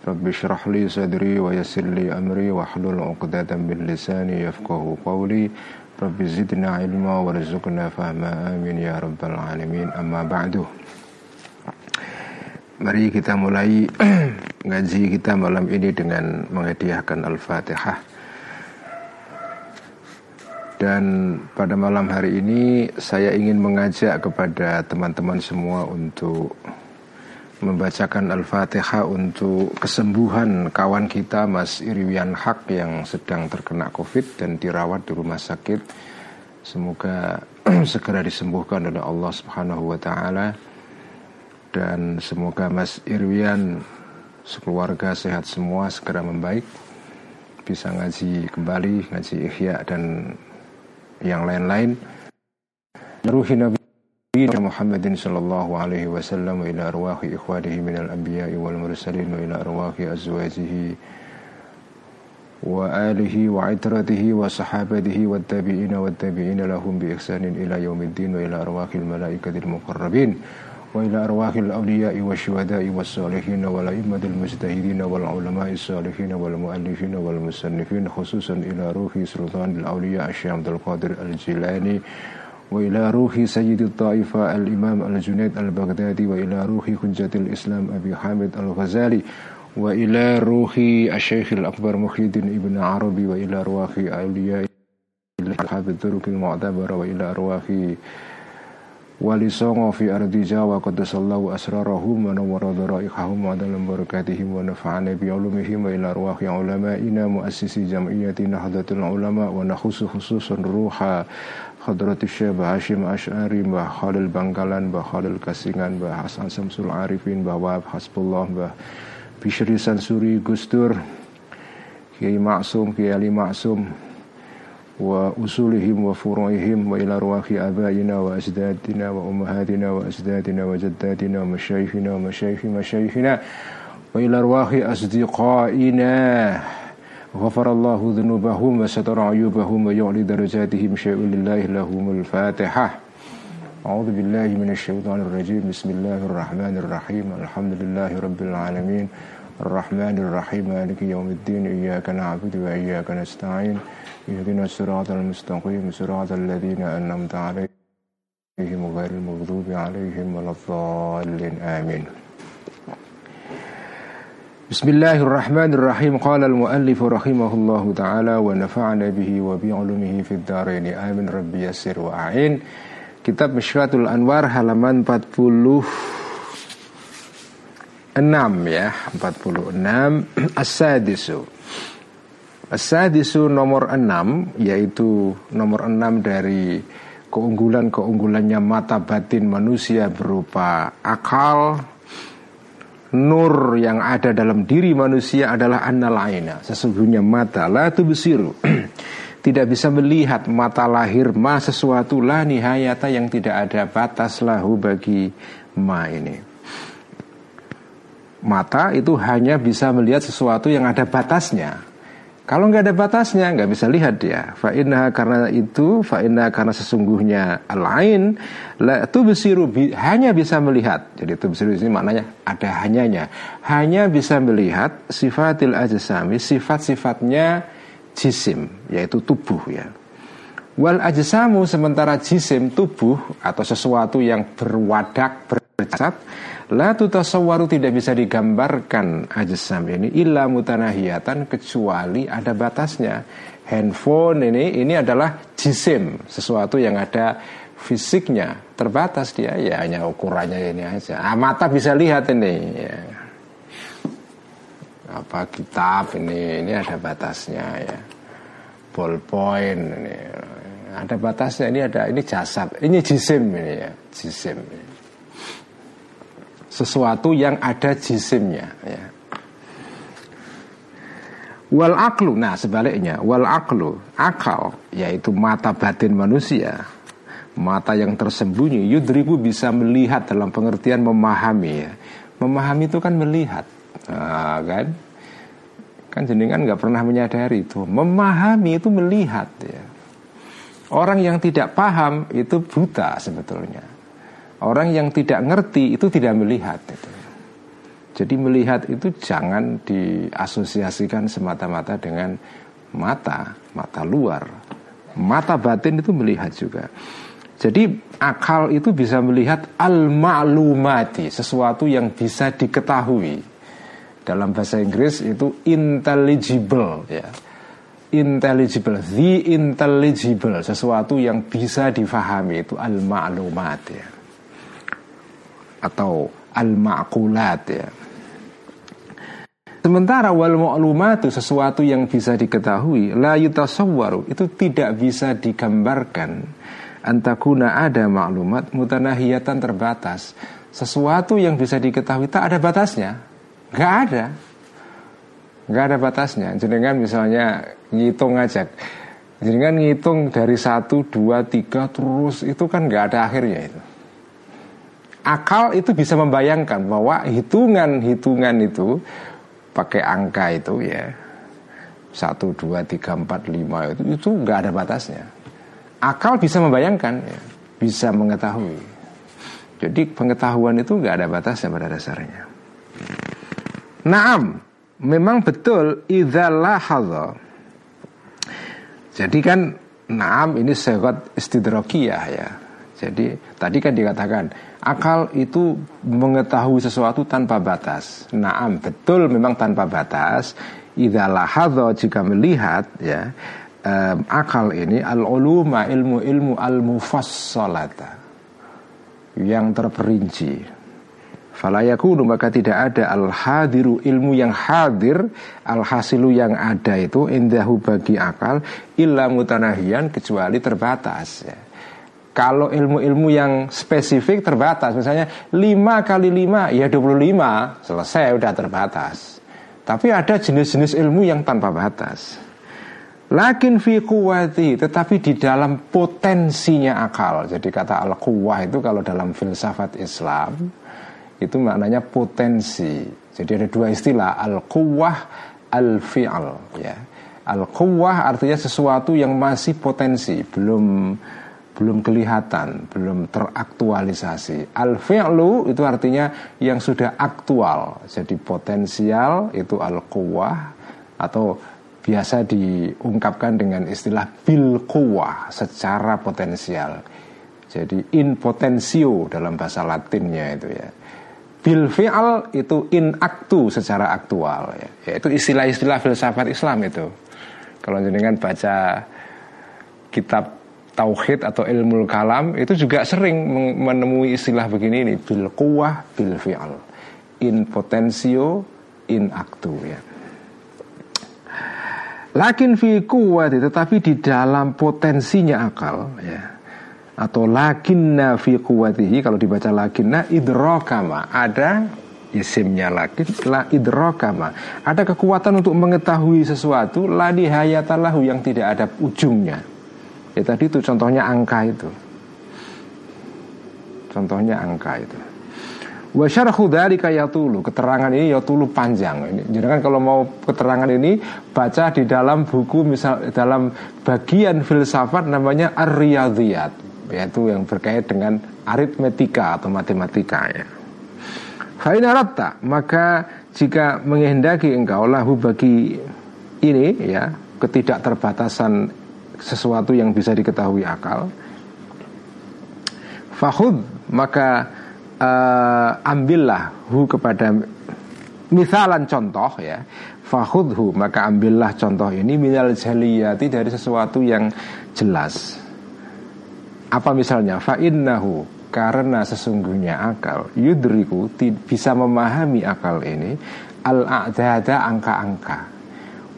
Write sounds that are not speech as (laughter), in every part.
Li sadri wa yassir li amri Wa hlul uqdatan bil lisani yafqahu qawli. Rabbi zidna ilma warzuqna fahma. Amin ya rabbal alamin. Amma ba'du. Mari kita mulai (clears throat) ngaji kita malam ini dengan menghadiahkan Al-Fatihah. Dan pada malam hari ini saya ingin mengajak kepada teman-teman semua untuk membacakan Al-Fatihah untuk kesembuhan kawan kita Mas Iriwian Hak yang sedang terkena Covid dan dirawat di rumah sakit. Semoga (clears throat) segera disembuhkan oleh Allah Subhanahu wa taala dan semoga Mas Irwian sekeluarga sehat semua segera membaik bisa ngaji kembali ngaji ikhya dan yang lain-lain ruhi Nabi نبينا محمد صلى الله عليه وسلم وإلى أرواح إخوانه من الأنبياء والمرسلين وإلى أرواح أزواجه وآله وعترته وصحابته والتابعين والتابعين لهم بإحسان إلى يوم الدين وإلى أرواح الملائكة المقربين وإلى أرواح الأولياء والشهداء والصالحين والأئمة المجتهدين والعلماء الصالحين والمؤلفين والمصنفين خصوصا إلى روح سلطان الأولياء الشيخ عبد القادر الجيلاني وإلى روح سيد الطائفة الإمام الجنيد البغدادي وإلى روح حجة الإسلام أبي حامد الغزالي وإلى روح الشيخ الأكبر محي الدين ابن عربي وإلى أرواح أولياء أصحاب الطرق المعتبرة وإلى أرواح wali songo fi ardi jawa qaddasallahu asrarahum wa nawwara dharaihahum wa dalam barakatihim wa nafa'ana bi ulumihim wa ila arwahi ulama'ina muassisi jam'iyyati nahdlatul ulama wa nakhusu khususan ruha. Hadrati Syekh Hashim Ash'ari Mbah Khalil Bangkalan Mbah Khalil Kasingan Mbah Hasan Samsul Arifin Mbah Wahab Hasbullah Mbah Bishri Sansuri Gustur Kiai Maksum Kiai Ali Maksum وأصولهم وفروعهم وإلى أرواح آبائنا وأجدادنا وأمهاتنا وأجدادنا وجداتنا ومشايخنا ومشايخ مشايخنا وإلى أرواح أصدقائنا. غفر الله ذنوبهم وستر عيوبهم ويعلي درجاتهم شيء لله لهم الفاتحة. أعوذ بالله من الشيطان الرجيم. بسم الله الرحمن الرحيم. الحمد لله رب العالمين. الرحمن الرحيم مالك يوم الدين إياك نعبد وإياك نستعين. اهدنا الصراط المستقيم صراط الذين أنعمت عليهم غير المغضوب عليهم ولا الضالين آمين. بسم الله الرحمن الرحيم. قال المؤلف رحمه الله تعالى ونفعنا به وبعلمه في الدارين. آمين. ربي يسر وأعين. Kitab Mishkatul Anwar halaman 46 ya 46 As-Sadisu. As-sadisu nomor enam yaitu nomor enam dari keunggulan-keunggulannya mata batin manusia berupa akal. Nur yang ada dalam diri manusia adalah annal aina sesungguhnya mata. La tubsiru. (clears throat) Tidak bisa melihat mata lahir ma sesuatu lah nihayata yang tidak ada batas lahu bagi ma ini mata itu hanya bisa melihat sesuatu yang ada batasnya kalau nggak ada batasnya, nggak bisa lihat dia. Fa'inna karena itu, fa'inna karena sesungguhnya lain, la besiru hanya bisa melihat. Jadi itu besiru ini maknanya ada hanyanya. Hanya bisa melihat sifatil ajsami, sifat-sifatnya jisim, yaitu tubuh ya. Wal ajsamu sementara jisim tubuh atau sesuatu yang berwadak bercat La tutasawwaru tidak bisa digambarkan ajsam ini illa mutanahiyatan kecuali ada batasnya. Handphone ini ini adalah jisim, sesuatu yang ada fisiknya, terbatas dia ya hanya ukurannya ini aja. Ah, mata bisa lihat ini ya. Apa kitab ini ini ada batasnya ya. Ballpoint ini ada batasnya ini ada ini jasad, ini jisim ini ya, jisim. Ini sesuatu yang ada jisimnya ya. Wal aklu, nah sebaliknya, wal aklu, akal, yaitu mata batin manusia, mata yang tersembunyi, yudriku bisa melihat dalam pengertian memahami ya. Memahami itu kan melihat, nah, kan? Kan jenengan nggak pernah menyadari itu. Memahami itu melihat ya. Orang yang tidak paham itu buta sebetulnya. Orang yang tidak ngerti itu tidak melihat. Jadi melihat itu jangan diasosiasikan semata-mata dengan mata, mata luar. Mata batin itu melihat juga. Jadi akal itu bisa melihat al-ma'lumati, sesuatu yang bisa diketahui. Dalam bahasa Inggris itu intelligible ya. Intelligible, the intelligible, sesuatu yang bisa difahami itu al-ma'lumat ya. Atau al-ma'kulat ya. Sementara wal mu'lumatu sesuatu yang bisa diketahui la yutasawwaru itu tidak bisa digambarkan antakuna ada maklumat mutanahiyatan terbatas. Sesuatu yang bisa diketahui tak ada batasnya. Gak ada. Gak ada batasnya. Jenengan misalnya ngitung aja. Jenengan ngitung dari satu, dua, tiga terus itu kan gak ada akhirnya itu. Akal itu bisa membayangkan bahwa hitungan-hitungan itu pakai angka itu ya satu dua tiga empat lima itu itu nggak ada batasnya. Akal bisa membayangkan ya, bisa mengetahui. Jadi pengetahuan itu nggak ada batasnya pada dasarnya. Naam memang betul idzalah jadi kan naam ini sehat istidrokiyah ya jadi tadi kan dikatakan Akal itu mengetahui sesuatu tanpa batas. Naam, betul memang tanpa batas. Idalah lahadho jika melihat ya um, akal ini al uluma ilmu ilmu al mufassalata yang terperinci. Falayakunu maka tidak ada al hadiru ilmu yang hadir al hasilu yang ada itu indahu bagi akal illa mutanahian kecuali terbatas ya. Kalau ilmu-ilmu yang spesifik terbatas. Misalnya 5 kali 5 ya 25 Selesai udah terbatas. Tapi ada jenis-jenis ilmu yang tanpa batas. Lakin fi kuwati Tetapi di dalam potensinya akal. Jadi kata al-quwah itu kalau dalam filsafat Islam Itu maknanya potensi. Jadi ada dua istilah Al-quwah, al-fi'al. Ya. Al-quwah artinya sesuatu yang masih potensi Belum belum kelihatan, belum teraktualisasi. Al-fi'lu itu artinya yang sudah aktual. Jadi potensial itu al-quwah atau biasa diungkapkan dengan istilah bil quwah secara potensial. Jadi in potensio dalam bahasa Latinnya itu ya. Bil fi'al itu in aktu secara aktual ya. Yaitu istilah-istilah filsafat Islam itu. Kalau jenengan baca kitab tauhid atau ilmu kalam itu juga sering menemui istilah begini ini bil kuwah bil fi'al. In potensio in aktu ya. Lakin fi kuwati tetapi di dalam potensinya akal ya. Atau lakinna fi kuwatihi kalau dibaca lakinna idrokama ada isimnya lakin la idrokama ada kekuatan untuk mengetahui sesuatu la dihayatalahu yang tidak ada ujungnya Ya tadi itu contohnya angka itu. Contohnya angka itu. Wa syarhu dzalika yatulu. Keterangan ini yatulu panjang. Ini jadi kan kalau mau keterangan ini baca di dalam buku misal dalam bagian filsafat namanya Ar-Riyadhiyat, yaitu yang berkait dengan aritmetika atau matematika ya. Fainaratta maka jika menghendaki engkau lahu bagi ini ya ketidakterbatasan sesuatu yang bisa diketahui akal. Fahud maka uh, ambillah hu kepada misalan contoh ya. Fahudhu maka ambillah contoh ini minal jaliyati dari sesuatu yang jelas. Apa misalnya? Fa'innahu karena sesungguhnya akal yudriku bisa memahami akal ini al-a'dada angka-angka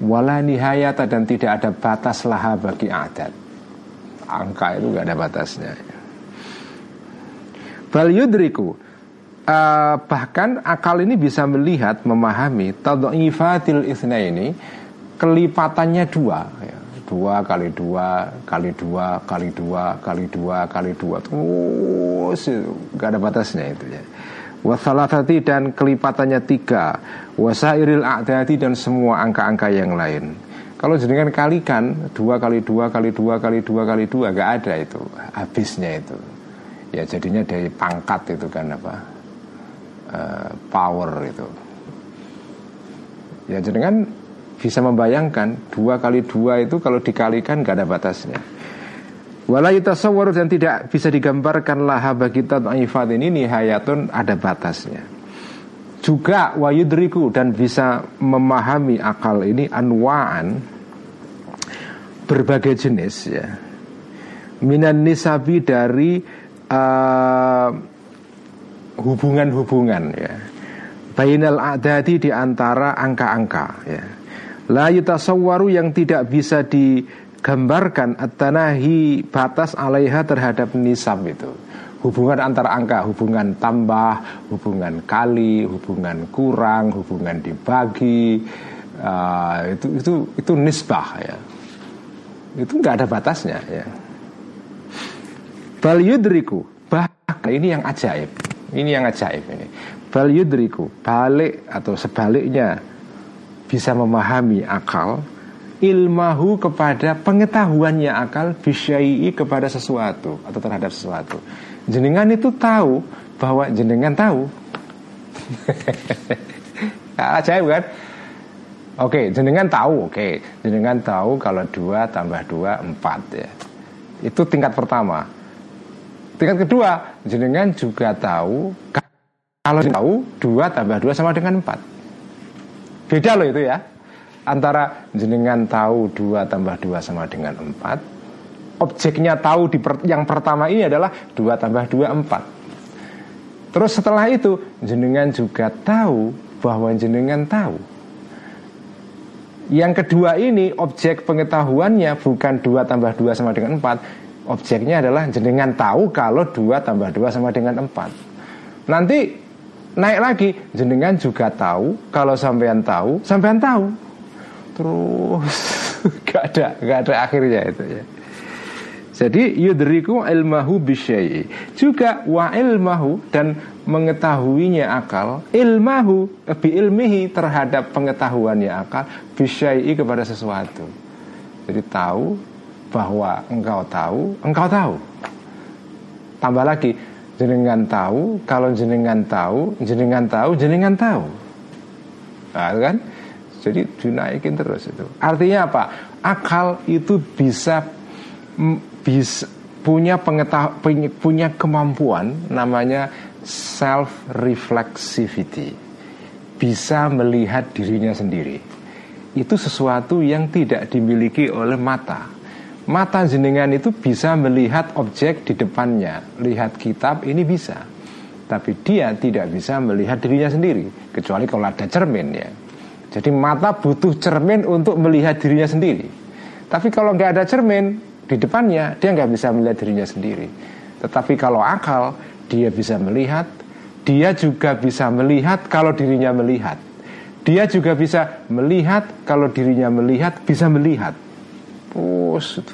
wala nihayata dan tidak ada batas laha bagi adat. Angka itu gak ada batasnya. Bal yudriku uh, bahkan akal ini bisa melihat memahami tadhifatil isna ini kelipatannya dua ya. dua kali dua kali dua kali dua kali dua kali dua terus nggak ada batasnya itu ya wasalatati dan kelipatannya tiga. Wasairil a'dadi dan semua angka-angka yang lain. Kalau jenengan kalikan dua kali dua kali dua kali dua kali dua nggak ada itu habisnya itu. Ya jadinya dari pangkat itu kan apa? Uh, power itu. Ya jenengan bisa membayangkan dua kali dua itu kalau dikalikan gak ada batasnya. Walai tasawwur dan tidak bisa digambarkan laha bagi ta'ifat ini nihayatun ada batasnya. Juga wayudriku dan bisa memahami akal ini anwaan berbagai jenis ya. Minan nisabi dari uh, hubungan-hubungan ya. Bainal adadi di antara angka-angka ya La yang tidak bisa digambarkan At-tanahi batas alaiha terhadap nisab itu Hubungan antara angka, hubungan tambah, hubungan kali, hubungan kurang, hubungan dibagi uh, itu itu itu nisbah ya. Itu nggak ada batasnya ya. Bal yudriku bahkan ini yang ajaib. Ini yang ajaib ini. Bal yudriku balik atau sebaliknya bisa memahami akal ilmahu kepada pengetahuannya akal bisyai'i kepada sesuatu atau terhadap sesuatu jenengan itu tahu bahwa jenengan tahu (laughs) ajaib kan Oke, jenengan tahu, oke, jenengan tahu kalau dua tambah dua empat ya. Itu tingkat pertama. Tingkat kedua, jenengan juga tahu kalau tahu dua tambah dua sama dengan empat. Beda loh itu ya Antara jenengan tahu 2 tambah 2 sama dengan 4 Objeknya tahu di per, yang pertama ini adalah 2 tambah 2, 4 Terus setelah itu jenengan juga tahu bahwa jenengan tahu. Yang kedua ini objek pengetahuannya bukan 2 tambah 2 sama dengan 4 Objeknya adalah jenengan tahu kalau 2 tambah 2 sama dengan 4 Nanti naik lagi jenengan juga tahu kalau sampean tahu sampean tahu terus. (laughs) Gak ada gak ada akhirnya itu ya. Jadi yudriku ilmahu bisyai juga wa ilmahu dan mengetahuinya akal ilmahu bi ilmihi terhadap pengetahuannya akal bisyai kepada sesuatu. Jadi tahu bahwa engkau tahu engkau tahu. Tambah lagi jenengan tahu kalau jenengan tahu jenengan tahu jenengan tahu. Nah, kan jadi dinaikin terus itu. Artinya apa? Akal itu bisa bisa punya pengetahuan punya kemampuan namanya self reflexivity bisa melihat dirinya sendiri. Itu sesuatu yang tidak dimiliki oleh mata. Mata jenengan itu bisa melihat objek di depannya. Lihat kitab ini bisa. Tapi dia tidak bisa melihat dirinya sendiri. Kecuali kalau ada cermin ya Jadi mata butuh cermin untuk melihat dirinya sendiri. Tapi kalau nggak ada cermin di depannya Dia nggak bisa melihat dirinya sendiri. Tetapi kalau akal Dia bisa melihat. Dia juga bisa melihat kalau dirinya melihat. Dia juga bisa melihat kalau dirinya melihat Bisa melihat. Terus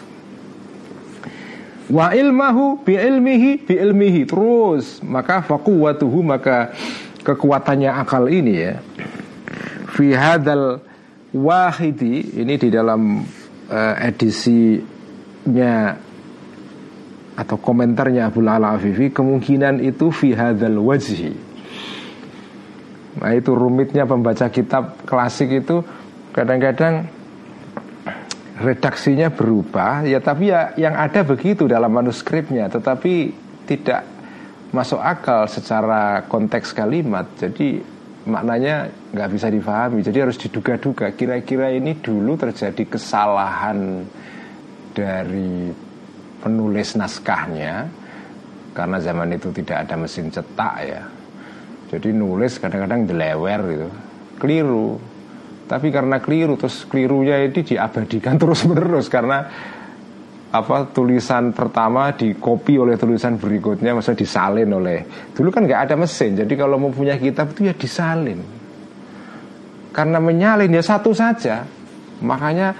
Wa ilmahu bi ilmihi bi ilmihi. Terus Maka fakuwatuhu Maka kekuatannya akal ini ya Fi hadal wahidi Ini di dalam uh, edisinya atau komentarnya Abu Lala Afifi kemungkinan itu fi hadal wajhi. Nah itu rumitnya pembaca kitab klasik itu kadang-kadang redaksinya berubah ya tapi ya yang ada begitu dalam manuskripnya tetapi tidak masuk akal secara konteks kalimat. Jadi maknanya nggak bisa difahami. Jadi harus diduga-duga. Kira-kira ini dulu terjadi kesalahan dari penulis naskahnya karena zaman itu tidak ada mesin cetak ya. Jadi nulis kadang-kadang delewer gitu. Keliru. Tapi karena keliru terus kelirunya ini diabadikan (laughs) terus menerus karena apa tulisan pertama dikopi oleh tulisan berikutnya maksudnya disalin oleh. Dulu kan nggak ada mesin jadi kalau mau punya kitab itu ya disalin. Karena menyalin ya satu saja. Makanya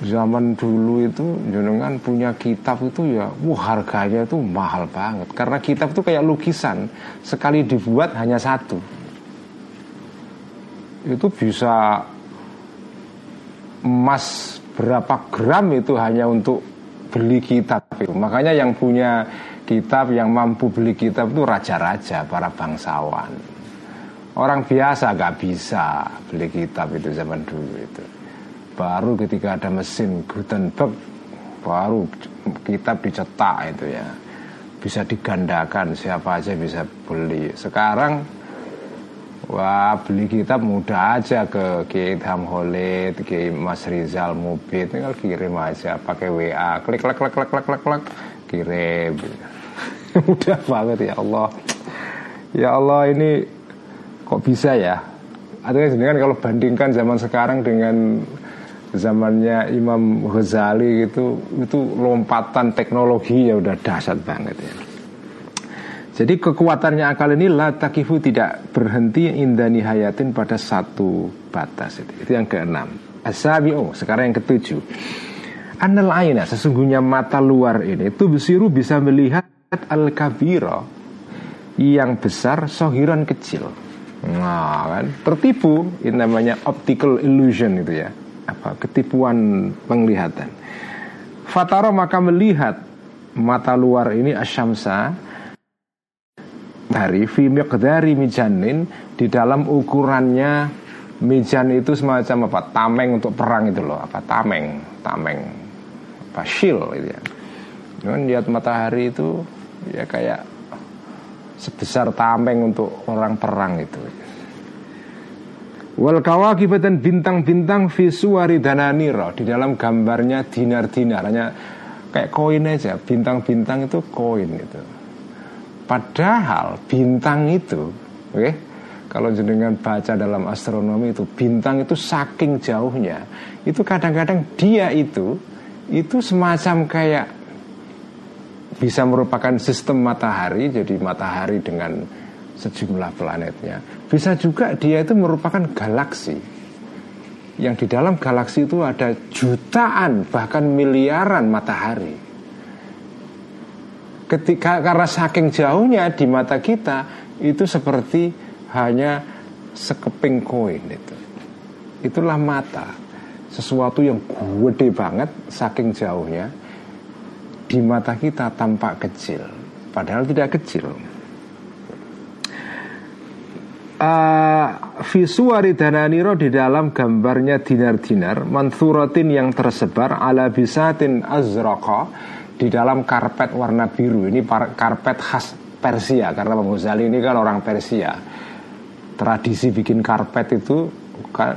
zaman dulu itu jenengan punya kitab itu ya wah harganya itu mahal banget. Karena kitab itu kayak lukisan sekali dibuat hanya satu. Itu bisa emas berapa gram itu hanya untuk beli kitab itu. Makanya yang punya kitab yang mampu beli kitab itu raja-raja para bangsawan. Orang biasa gak bisa beli kitab itu zaman dulu itu. Baru ketika ada mesin Gutenberg baru kitab dicetak itu ya. Bisa digandakan siapa aja bisa beli. Sekarang wah beli kitab mudah aja ke Ilham Holid ke Mas Rizal Mubid tinggal kirim aja pakai WA klik klik klik klik klik klik, klik. Kirim. (laughs) Mudah banget ya Allah. Ya Allah ini kok bisa ya? Artinya kan kalau bandingkan zaman sekarang dengan zamannya Imam Ghazali gitu itu lompatan teknologi ya udah dahsyat banget ya. Jadi kekuatannya akal ini la takifu tidak berhenti indah nihayatin pada satu batas itu. Itu yang keenam. Asabi'u, sekarang yang ketujuh. Anal aina, sesungguhnya mata luar ini itu besiru bisa melihat al-kabiro yang besar sohiran kecil. Nah kan tertipu ini namanya optical illusion itu ya apa ketipuan penglihatan. Fataro maka melihat mata luar ini asyamsa dari fi miqdari mijanin di dalam ukurannya mijan itu semacam apa? Tameng untuk perang itu loh. Apa? Tameng tameng. Apa? Shield itu ya. Cuman lihat matahari itu ya kayak sebesar tameng untuk orang perang itu. Wal kawakib dan bintang-bintang visuari dananiro di dalam gambarnya dinar-dinar. Hanya kayak koin aja. Bintang-bintang itu koin itu. Padahal bintang itu, oke, okay, kalau jenengan baca dalam astronomi itu bintang itu saking jauhnya, itu kadang-kadang dia itu itu semacam kayak bisa merupakan sistem matahari, jadi matahari dengan sejumlah planetnya. Bisa juga dia itu merupakan galaksi. Yang di dalam galaksi itu ada jutaan bahkan miliaran matahari. Ketika karena saking jauhnya di mata kita itu seperti hanya sekeping koin itu. Itulah mata. Sesuatu yang gede banget saking jauhnya di mata kita tampak kecil, padahal tidak kecil uh, visuari dananiro di dalam gambarnya dinar-dinar manthuratin yang tersebar ala bisatin azraqa di dalam karpet warna biru. Ini karpet khas Persia karena Imam Ghazali ini kan orang Persia. Tradisi bikin karpet itu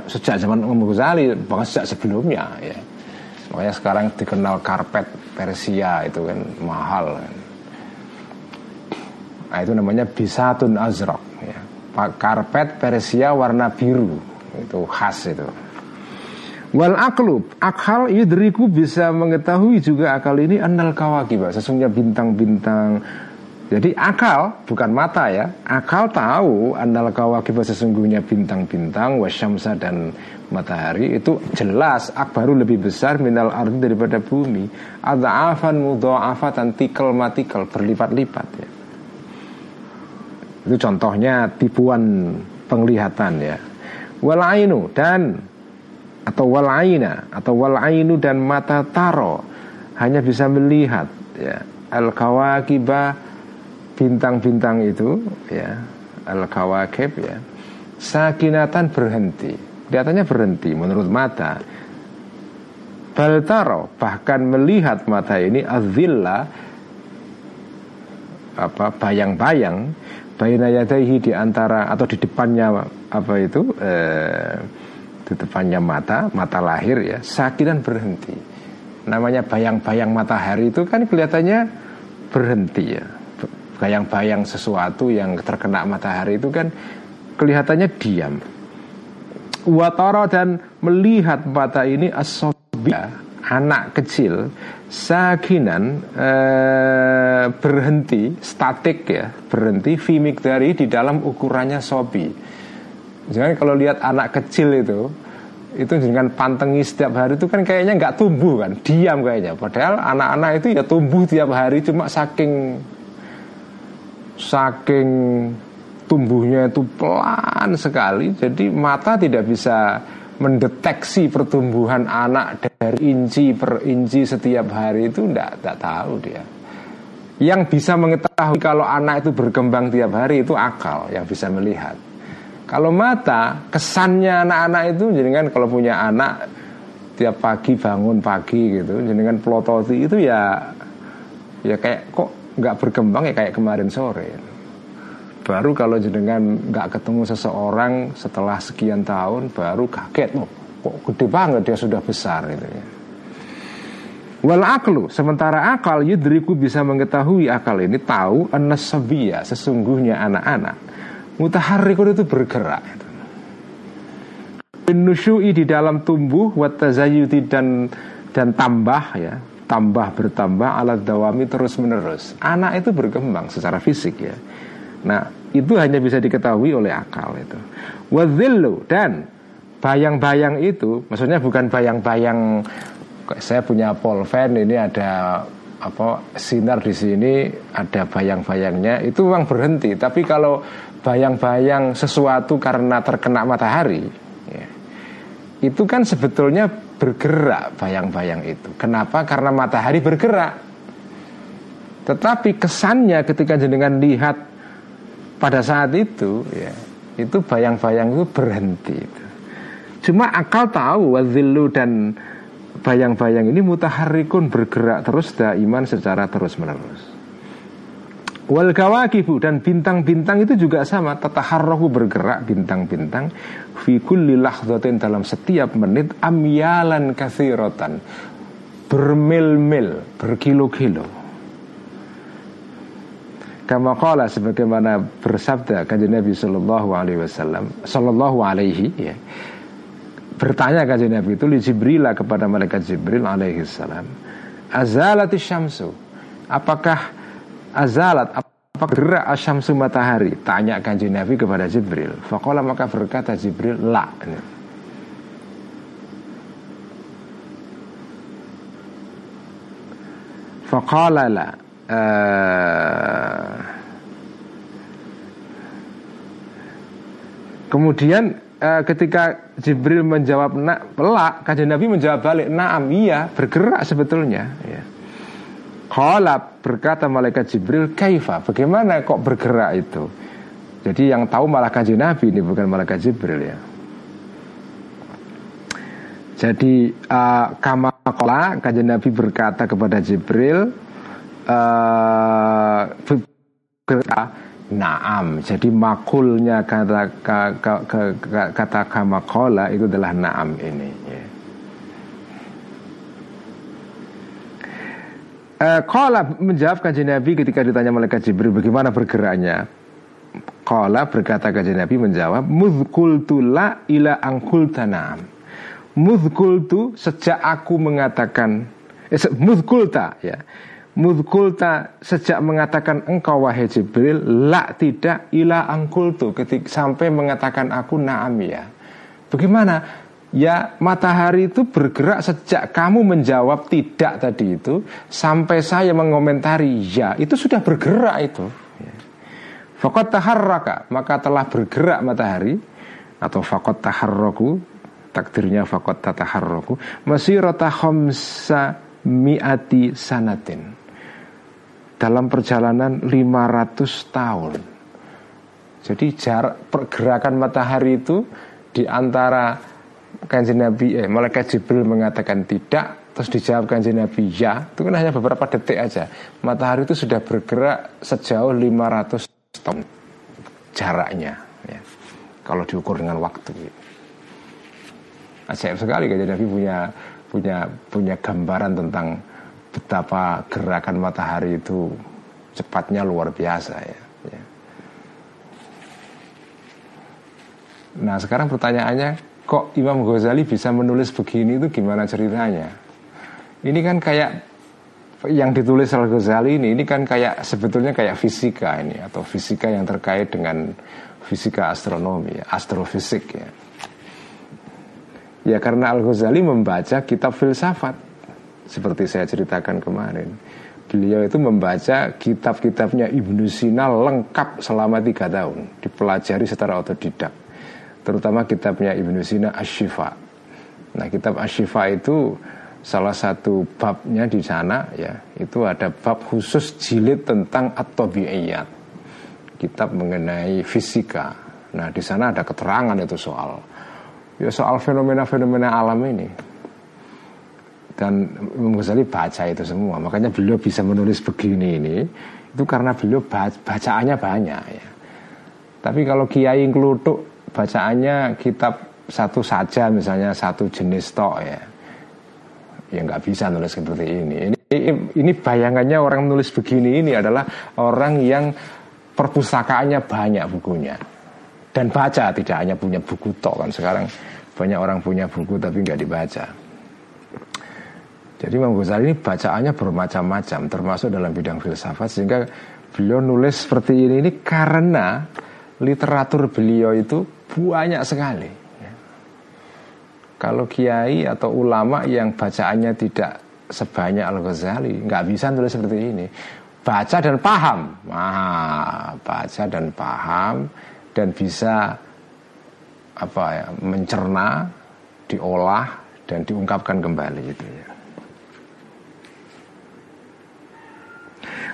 sejak zaman Imam Ghazali bahkan sejak sebelumnya ya. Makanya sekarang dikenal karpet Persia itu kan mahal kan. nah itu namanya bisatun azraq ya. Karpet Persia warna biru. Itu khas itu wal aklub akal yudriku bisa mengetahui juga akal ini anal kawakib sesungguhnya bintang-bintang. Jadi akal bukan mata ya akal tahu anal kawakib sesungguhnya bintang-bintang wasyamsa dan matahari itu jelas akbaru lebih besar minal ardi daripada bumi. Ada afan mudha'afatan tikal matikal berlipat-lipat ya. Itu contohnya tipuan penglihatan ya. Walainu dan atau walaina atau walainu dan mata taro. Hanya bisa melihat ya. Al kawakiba bintang-bintang itu ya. Al kawakib ya. Sakinatan berhenti. Kelihatannya berhenti menurut mata. Baltaro bahkan melihat mata ini azilla apa bayang-bayang baina yadaihi di antara atau di depannya apa itu eh, depannya mata mata lahir ya sakinan berhenti. Namanya bayang-bayang matahari itu kan kelihatannya berhenti ya. Bayang-bayang sesuatu yang terkena matahari itu kan kelihatannya diam. Watara dan melihat mata ini asobia anak kecil sakinan eh, berhenti statik ya berhenti fimik dari di dalam ukurannya sobi jangan kalau lihat anak kecil itu itu dengan pantengi setiap hari itu kan kayaknya nggak tumbuh kan diam kayaknya. Padahal anak-anak itu ya tumbuh tiap hari cuma saking saking tumbuhnya itu pelan sekali. Jadi mata tidak bisa mendeteksi pertumbuhan anak dari inci per inci setiap hari itu tidak tidak tahu dia. Yang bisa mengetahui kalau anak itu berkembang tiap hari itu akal yang bisa melihat kalau mata, kesannya anak-anak itu kan kalau punya anak tiap pagi bangun pagi gitu, jenengan pelototi itu ya ya kayak kok nggak berkembang ya kayak kemarin sore. Baru kalau jenengan nggak ketemu seseorang setelah sekian tahun baru kaget loh, kok gede banget dia sudah besar itu ya. Wal aklu, sementara akal yudriku bisa mengetahui akal ini tahu anasabiyah sesungguhnya anak-anak Mutaharrikun itu bergerak. Nusyui di dalam tumbuh Wattazayuti dan dan tambah ya. Tambah bertambah alat dawami terus menerus anak itu berkembang secara fisik ya. Nah itu hanya bisa diketahui oleh akal itu. Wadhillu dan bayang-bayang itu maksudnya bukan bayang-bayang saya punya polven ini ada apa sinar di sini ada bayang-bayangnya itu memang berhenti. Tapi kalau bayang-bayang sesuatu karena terkena matahari. Ya, itu kan sebetulnya bergerak bayang-bayang itu. Kenapa? Karena matahari bergerak. Tetapi kesannya ketika jenengan lihat pada saat itu ya itu bayang-bayang itu berhenti itu. cuma akal tahu wazilu dan bayang-bayang ini mutaharikun bergerak terus iman secara terus menerus Wal kawakibu dan bintang-bintang itu juga sama. Tataharrohu bergerak bintang-bintang. Fi kulli lahdhatin dalam setiap menit Amyalan kathirotan Bermil-mil Berkilo-kilo. Kama qala sebagaimana bersabda kanjeng Nabi sallallahu alaihi wasallam sallallahu alaihi ya. Bertanya kanjeng Nabi itu li Jibril kepada malaikat Jibril alaihi salam. Azalati syamsu. Apakah azalat apa gerak asyamsu matahari? Tanya kanji Nabi kepada Jibril. Fakola maka berkata Jibril la. Fakola la. Uh, kemudian uh, ketika Jibril menjawab nak la kanji Nabi menjawab balik naam iya bergerak sebetulnya. Ya Kala berkata malaikat Jibril Kaifa? Bagaimana kok bergerak itu? Jadi yang tahu malah kanji Nabi ini Bukan malaikat Jibril ya. Jadi uh, Kama kola kanji Nabi berkata kepada Jibril uh, Naam. Jadi makulnya kata, kata, kata, kata kamakola Itu adalah naam ini ya. Eh, menjawab kanjeng Nabi ketika ditanya malaikat Jibril bagaimana bergeraknya. Kala berkata kanjeng Nabi menjawab, Muzkultu la ila angkultanam. Muzkultu sejak aku mengatakan, eh, muzkulta ya. Muzkulta sejak mengatakan engkau wahai Jibril La tidak ila angkultu ketika Sampai mengatakan aku naam ya Bagaimana Ya matahari itu bergerak sejak kamu menjawab tidak tadi itu Sampai saya mengomentari ya Itu sudah bergerak itu. Fakot taharraka Maka telah bergerak matahari Atau fakot taharraku Takdirnya fakot tataharraku Masirata khomsa mi'ati sanatin. Dalam perjalanan 500 tahun. Jadi jarak pergerakan matahari itu Di antara kanjeng Nabi eh malaikat Jibril mengatakan tidak terus dijawab kanjeng Nabi ya itu kan hanya beberapa detik aja matahari itu sudah bergerak sejauh 500 tahun jaraknya ya. kalau diukur dengan waktu ajaib sekali kanjeng Nabi punya punya punya gambaran tentang betapa gerakan matahari itu cepatnya luar biasa ya, ya. Nah sekarang pertanyaannya kok Imam Ghazali bisa menulis begini itu gimana ceritanya? Ini kan kayak yang ditulis Al Ghazali ini, ini kan kayak sebetulnya kayak fisika ini atau fisika yang terkait dengan fisika astronomi, astrofisik ya. Ya karena Al-Ghazali membaca kitab filsafat Seperti saya ceritakan kemarin Beliau itu membaca kitab-kitabnya Ibnu Sina lengkap selama tiga tahun Dipelajari secara otodidak Terutama kitabnya Ibnu Sina Ashifa Nah kitab Ashifa itu salah satu babnya di sana ya Itu ada bab khusus jilid tentang at Kitab mengenai fisika. Nah di sana ada keterangan itu soal ya soal fenomena-fenomena alam ini. Dan Imam baca itu semua. Makanya beliau bisa menulis begini ini itu karena beliau bacaannya banyak ya. Tapi kalau Kiai Klutuk bacaannya kitab satu saja misalnya satu jenis tok ya. Ya nggak bisa nulis seperti ini. Ini ini bayangannya orang nulis begini ini adalah orang yang perpustakaannya banyak bukunya. Dan baca tidak hanya punya buku tok kan. Sekarang banyak orang punya buku tapi nggak dibaca. Jadi Imam Ghazali ini bacaannya bermacam-macam termasuk dalam bidang filsafat sehingga beliau nulis seperti ini. Ini karena literatur beliau itu banyak sekali. Kalau kiai atau ulama yang bacaannya tidak sebanyak Al Ghazali nggak bisa nulis seperti ini. Baca dan paham. Ah, baca dan paham dan bisa apa ya mencerna, diolah dan diungkapkan kembali itu ya.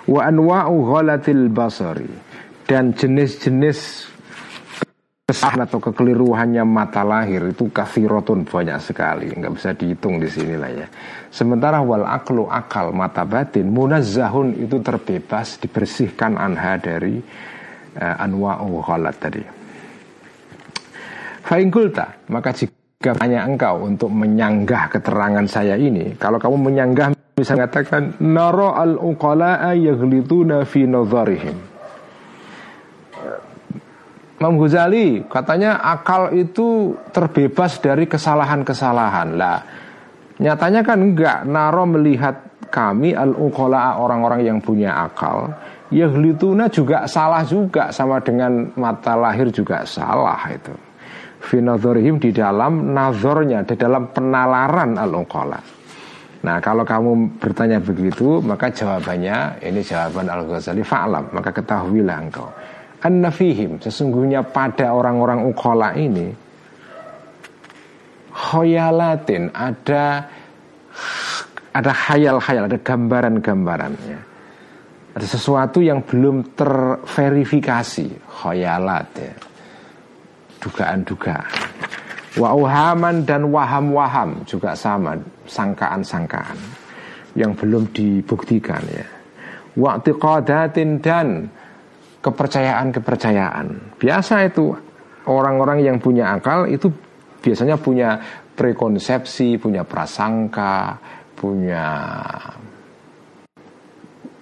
Wa anwa'u ghalatil basari dan jenis-jenis kesalahan atau kekeliruannya mata lahir itu kathirotun banyak sekali. Nggak bisa dihitung di sini lah ya. Sementara wal aklu akal mata batin munazzahun itu terbebas dibersihkan anha dari uh, anwa'u ghalat tadi. Faingkulta maka jika hanya engkau untuk menyanggah keterangan saya ini kalau kamu menyanggah bisa mengatakan naro al uqala'a yaghlituna fi nazarihim Imam Ghazali katanya akal itu terbebas dari kesalahan-kesalahan. Lah nyatanya kan enggak. Naro melihat kami al uqala'a orang-orang yang punya akal Yahlituna juga salah juga sama dengan mata lahir juga salah itu. Finadorihim di dalam nazornya, di dalam penalaran al Nah kalau kamu bertanya begitu maka jawabannya ini jawaban Al-Ghazali fa'lam maka ketahuilah engkau Anna fihim sesungguhnya pada orang-orang ukola ini khoyalatin ada ada khayal-khayal ada gambaran-gambarannya ada sesuatu yang belum terverifikasi khoyalat ya. Dugaan-dugaan. Wauhaman dan waham-waham juga sama sangkaan-sangkaan yang belum dibuktikan ya. Wa'tiqadatin dan kepercayaan-kepercayaan biasa itu orang-orang yang punya akal itu biasanya punya prekonsepsi punya prasangka punya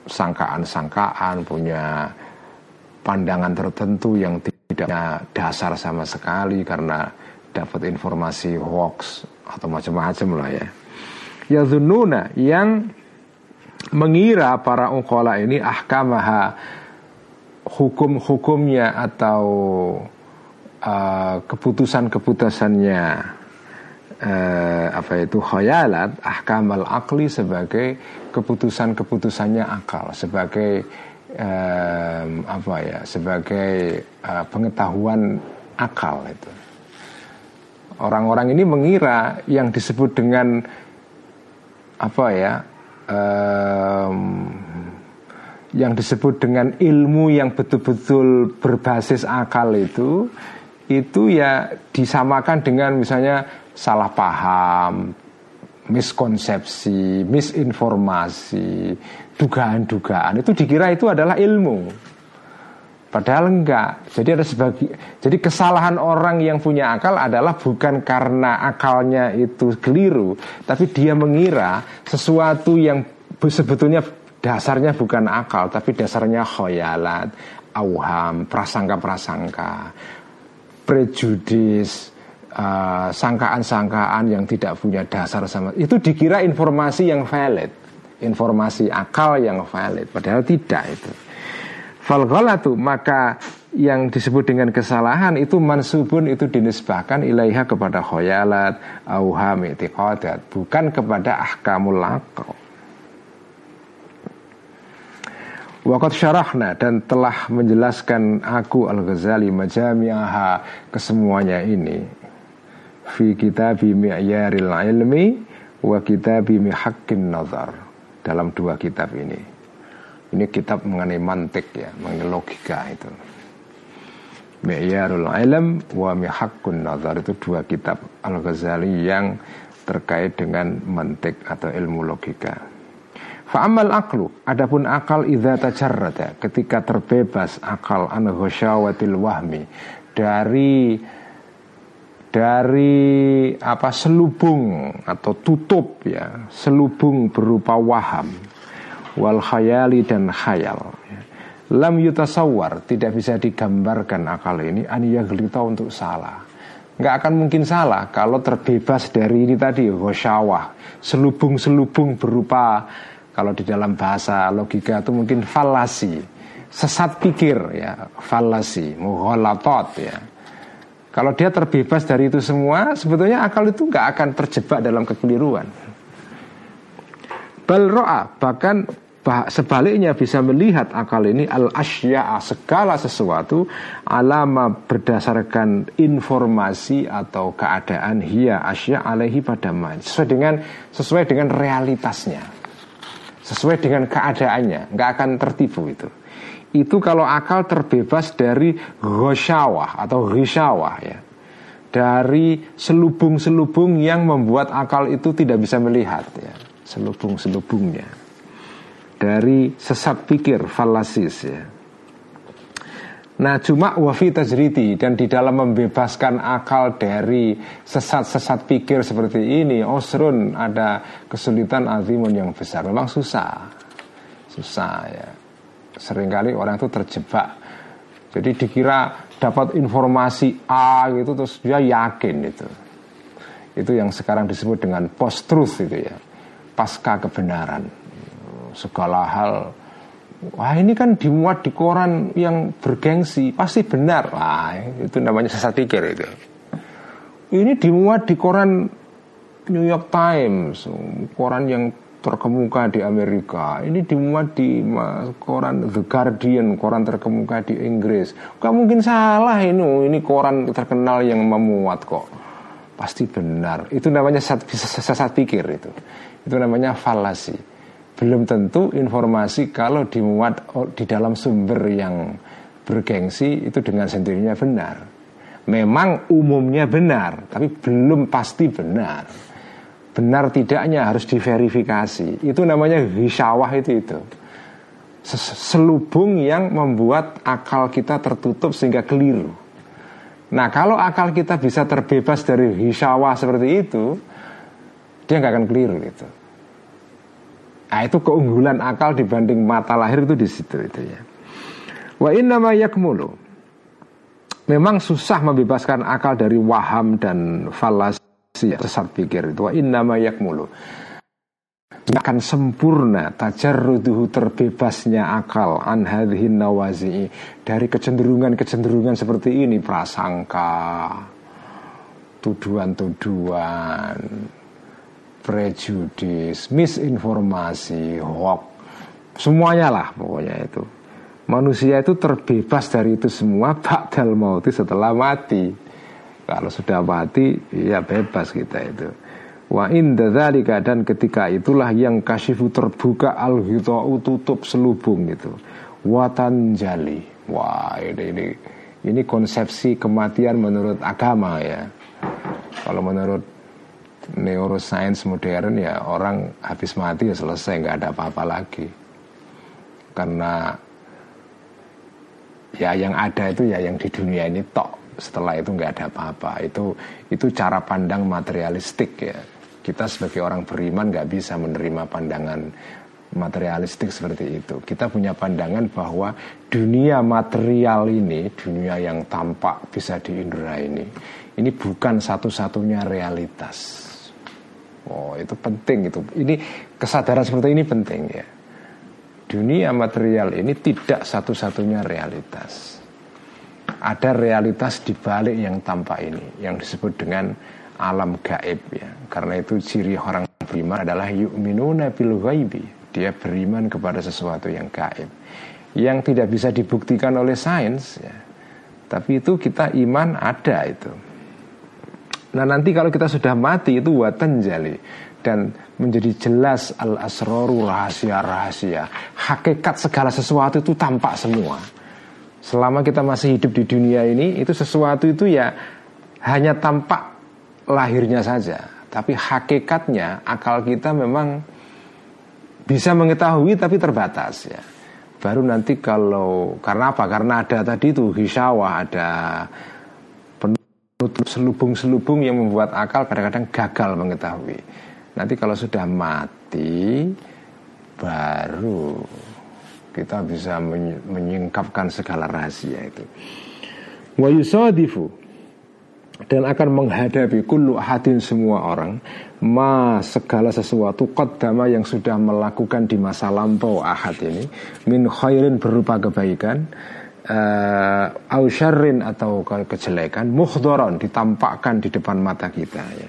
sangkaan-sangkaan, punya pandangan tertentu yang tidak punya dasar sama sekali karena dapat informasi hoax atau macam-macam lah ya. Ya zununa yang mengira para ukola ini ahkamaha hukum-hukumnya atau uh, keputusan-keputusannya uh, apa itu khayalat ahkamal akli sebagai keputusan-keputusannya akal sebagai um, apa ya sebagai uh, pengetahuan akal itu. Orang-orang ini mengira yang disebut dengan apa ya um, yang disebut dengan ilmu yang betul-betul berbasis akal itu itu ya disamakan dengan misalnya salah paham, miskonsepsi, misinformasi, dugaan-dugaan itu dikira itu adalah ilmu. Padahal enggak. Jadi ada sebagi jadi kesalahan orang yang punya akal adalah bukan karena akalnya itu keliru, tapi dia mengira sesuatu yang sebetulnya dasarnya bukan akal, tapi dasarnya khoyalat, auham, prasangka-prasangka, prejudis, sangkaan sangkaan-sangkaan yang tidak punya dasar sama itu dikira informasi yang valid, informasi akal yang valid, padahal tidak itu. Falghalatu maka yang disebut dengan kesalahan itu mansubun itu dinisbahkan ilaiha kepada khoyalat, auham, itiqadat, bukan kepada ahkamul laqo. Waqat syarahna dan telah menjelaskan aku Al-Ghazali majami'aha kesemuanya ini fi kitabi mi'yaril ilmi wa kitabi mihaqqin nazar dalam dua kitab ini. Ini kitab mengenai mantik ya, mengenai logika itu. Mi'yarul Ilm wa Mihakkun Nazar itu dua kitab Al-Ghazali yang terkait dengan mantik atau ilmu logika. Fa'amal aklu, adapun akal idza tajarrada, ketika terbebas akal an wahmi. Dari dari apa selubung atau tutup ya, selubung berupa waham. Wal khayali dan khayal. Lam yutasawwar. Tidak bisa digambarkan akal ini. Aniyaglita untuk salah. Nggak akan mungkin salah kalau terbebas dari ini tadi ghosyawah selubung-selubung berupa kalau di dalam bahasa logika itu mungkin falasi. Sesat pikir ya. Falasi mughalatot ya. Kalau dia terbebas dari itu semua sebetulnya akal itu nggak akan terjebak dalam kekeliruan. Balroa bahkan sebaliknya bisa melihat akal ini al asya segala sesuatu alama berdasarkan informasi atau keadaan hia asya alaihi pada sesuai dengan sesuai dengan realitasnya sesuai dengan keadaannya nggak akan tertipu itu. Itu kalau akal terbebas dari ghosyawah atau ghisyawah ya. Dari selubung-selubung yang membuat akal itu tidak bisa melihat ya. Selubung-selubungnya. Dari sesat pikir falasis ya. Nah cuma wafi tajriti dan di dalam membebaskan akal dari sesat-sesat pikir seperti ini Osrun ada kesulitan azimun yang besar. Memang susah. Susah ya. Seringkali orang itu terjebak. Jadi dikira dapat informasi A gitu terus dia yakin itu. Itu yang sekarang disebut dengan post-truth itu ya. Pasca kebenaran. Segala hal Wah ini kan dimuat di koran yang bergengsi. Pasti benar. Wah itu namanya sesat pikir itu. Ini dimuat di koran New York Times Koran yang terkemuka di Amerika. Ini dimuat di koran The Guardian Koran terkemuka di Inggris. Gak mungkin salah ini Ini koran terkenal yang memuat kok. Pasti benar. Itu namanya sesat, sesat pikir itu. Itu namanya falasi belum tentu informasi kalau dimuat di dalam sumber yang bergengsi itu dengan sendirinya benar. Memang umumnya benar, tapi belum pasti benar. Benar tidaknya harus diverifikasi. Itu namanya hisyawah itu itu. Selubung yang membuat akal kita tertutup sehingga keliru. Nah kalau akal kita bisa terbebas dari hisyawah seperti itu, dia nggak akan keliru itu. Nah, itu keunggulan akal dibanding mata lahir itu di situ itu ya. Wa inna ma yakmulu. Memang susah membebaskan akal dari waham dan falasi sesat pikir itu. Wa inna ma yakmulu. Akan sempurna tajarruduhu terbebasnya akal an hadhihi nawazi'i dari kecenderungan-kecenderungan seperti ini prasangka tuduhan-tuduhan prejudis, misinformasi, hoax, semuanya lah pokoknya itu. Manusia itu terbebas dari itu semua bakdal mauti setelah mati. Kalau sudah mati, ya bebas kita itu. Wa inda dan ketika itulah yang kasifu terbuka al tutup selubung itu. Watan jali. Wah, ini ini ini konsepsi kematian menurut agama ya. Kalau menurut neuroscience modern ya orang habis mati ya selesai nggak ada apa-apa lagi. Karena ya yang ada itu ya yang di dunia ini tok setelah itu nggak ada apa-apa. Itu itu cara pandang materialistik ya. Kita sebagai orang beriman nggak bisa menerima pandangan materialistik seperti itu. Kita punya pandangan bahwa dunia material ini dunia yang tampak bisa diindra ini ini bukan satu-satunya realitas Oh itu penting itu. Ini kesadaran seperti ini penting ya. dunia material ini tidak satu-satunya realitas. Ada realitas di balik yang tampak ini yang disebut dengan alam gaib ya. Karena itu ciri orang beriman adalah yu'minuna bil ghaibi. Dia beriman kepada sesuatu yang gaib. Yang tidak bisa dibuktikan oleh sains ya. Tapi itu kita iman ada itu. Nah nanti kalau kita sudah mati itu watan jali dan menjadi jelas al asroru rahasia-rahasia. Hakikat segala sesuatu itu tampak semua. Selama kita masih hidup di dunia ini itu sesuatu itu ya hanya tampak lahirnya saja, tapi hakikatnya akal kita memang bisa mengetahui tapi terbatas ya. Baru nanti kalau karena apa? Karena ada tadi itu hisawah, ada selubung-selubung yang membuat akal kadang-kadang gagal mengetahui. Nanti kalau sudah mati baru kita bisa menyingkapkan segala rahasia itu. Wa yusadifu dan akan menghadapi kullu hadin semua orang ma segala sesuatu qaddama yang sudah melakukan di masa lampau ahad ini min khairin berupa kebaikan uh, au syarrin atau kejelekan muhdoron ditampakkan di depan mata kita ya.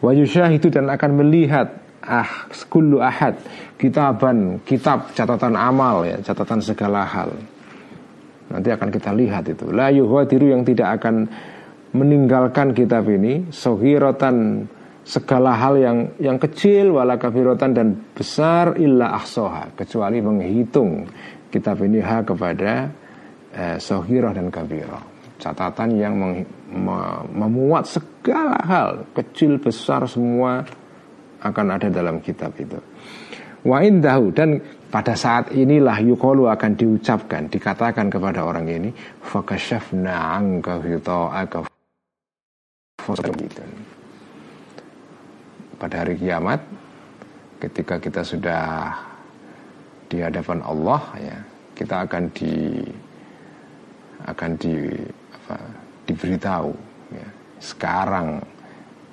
wa itu dan akan melihat ah kullu ahad kitaban kitab catatan amal ya catatan segala hal nanti akan kita lihat itu la yuhadiru yang tidak akan meninggalkan kitab ini sohirotan segala hal yang yang kecil wala kafirotan dan besar illa ahsoha kecuali menghitung kitab ini ha kepada eh, sohiroh dan kafiroh catatan yang meng, me, memuat segala hal kecil besar semua akan ada dalam kitab itu wa indahu dan pada saat inilah yukolu akan diucapkan dikatakan kepada orang ini fakashafna angka gitu. Pada hari kiamat ketika kita sudah di hadapan Allah ya, kita akan di akan di apa, diberitahu ya. Sekarang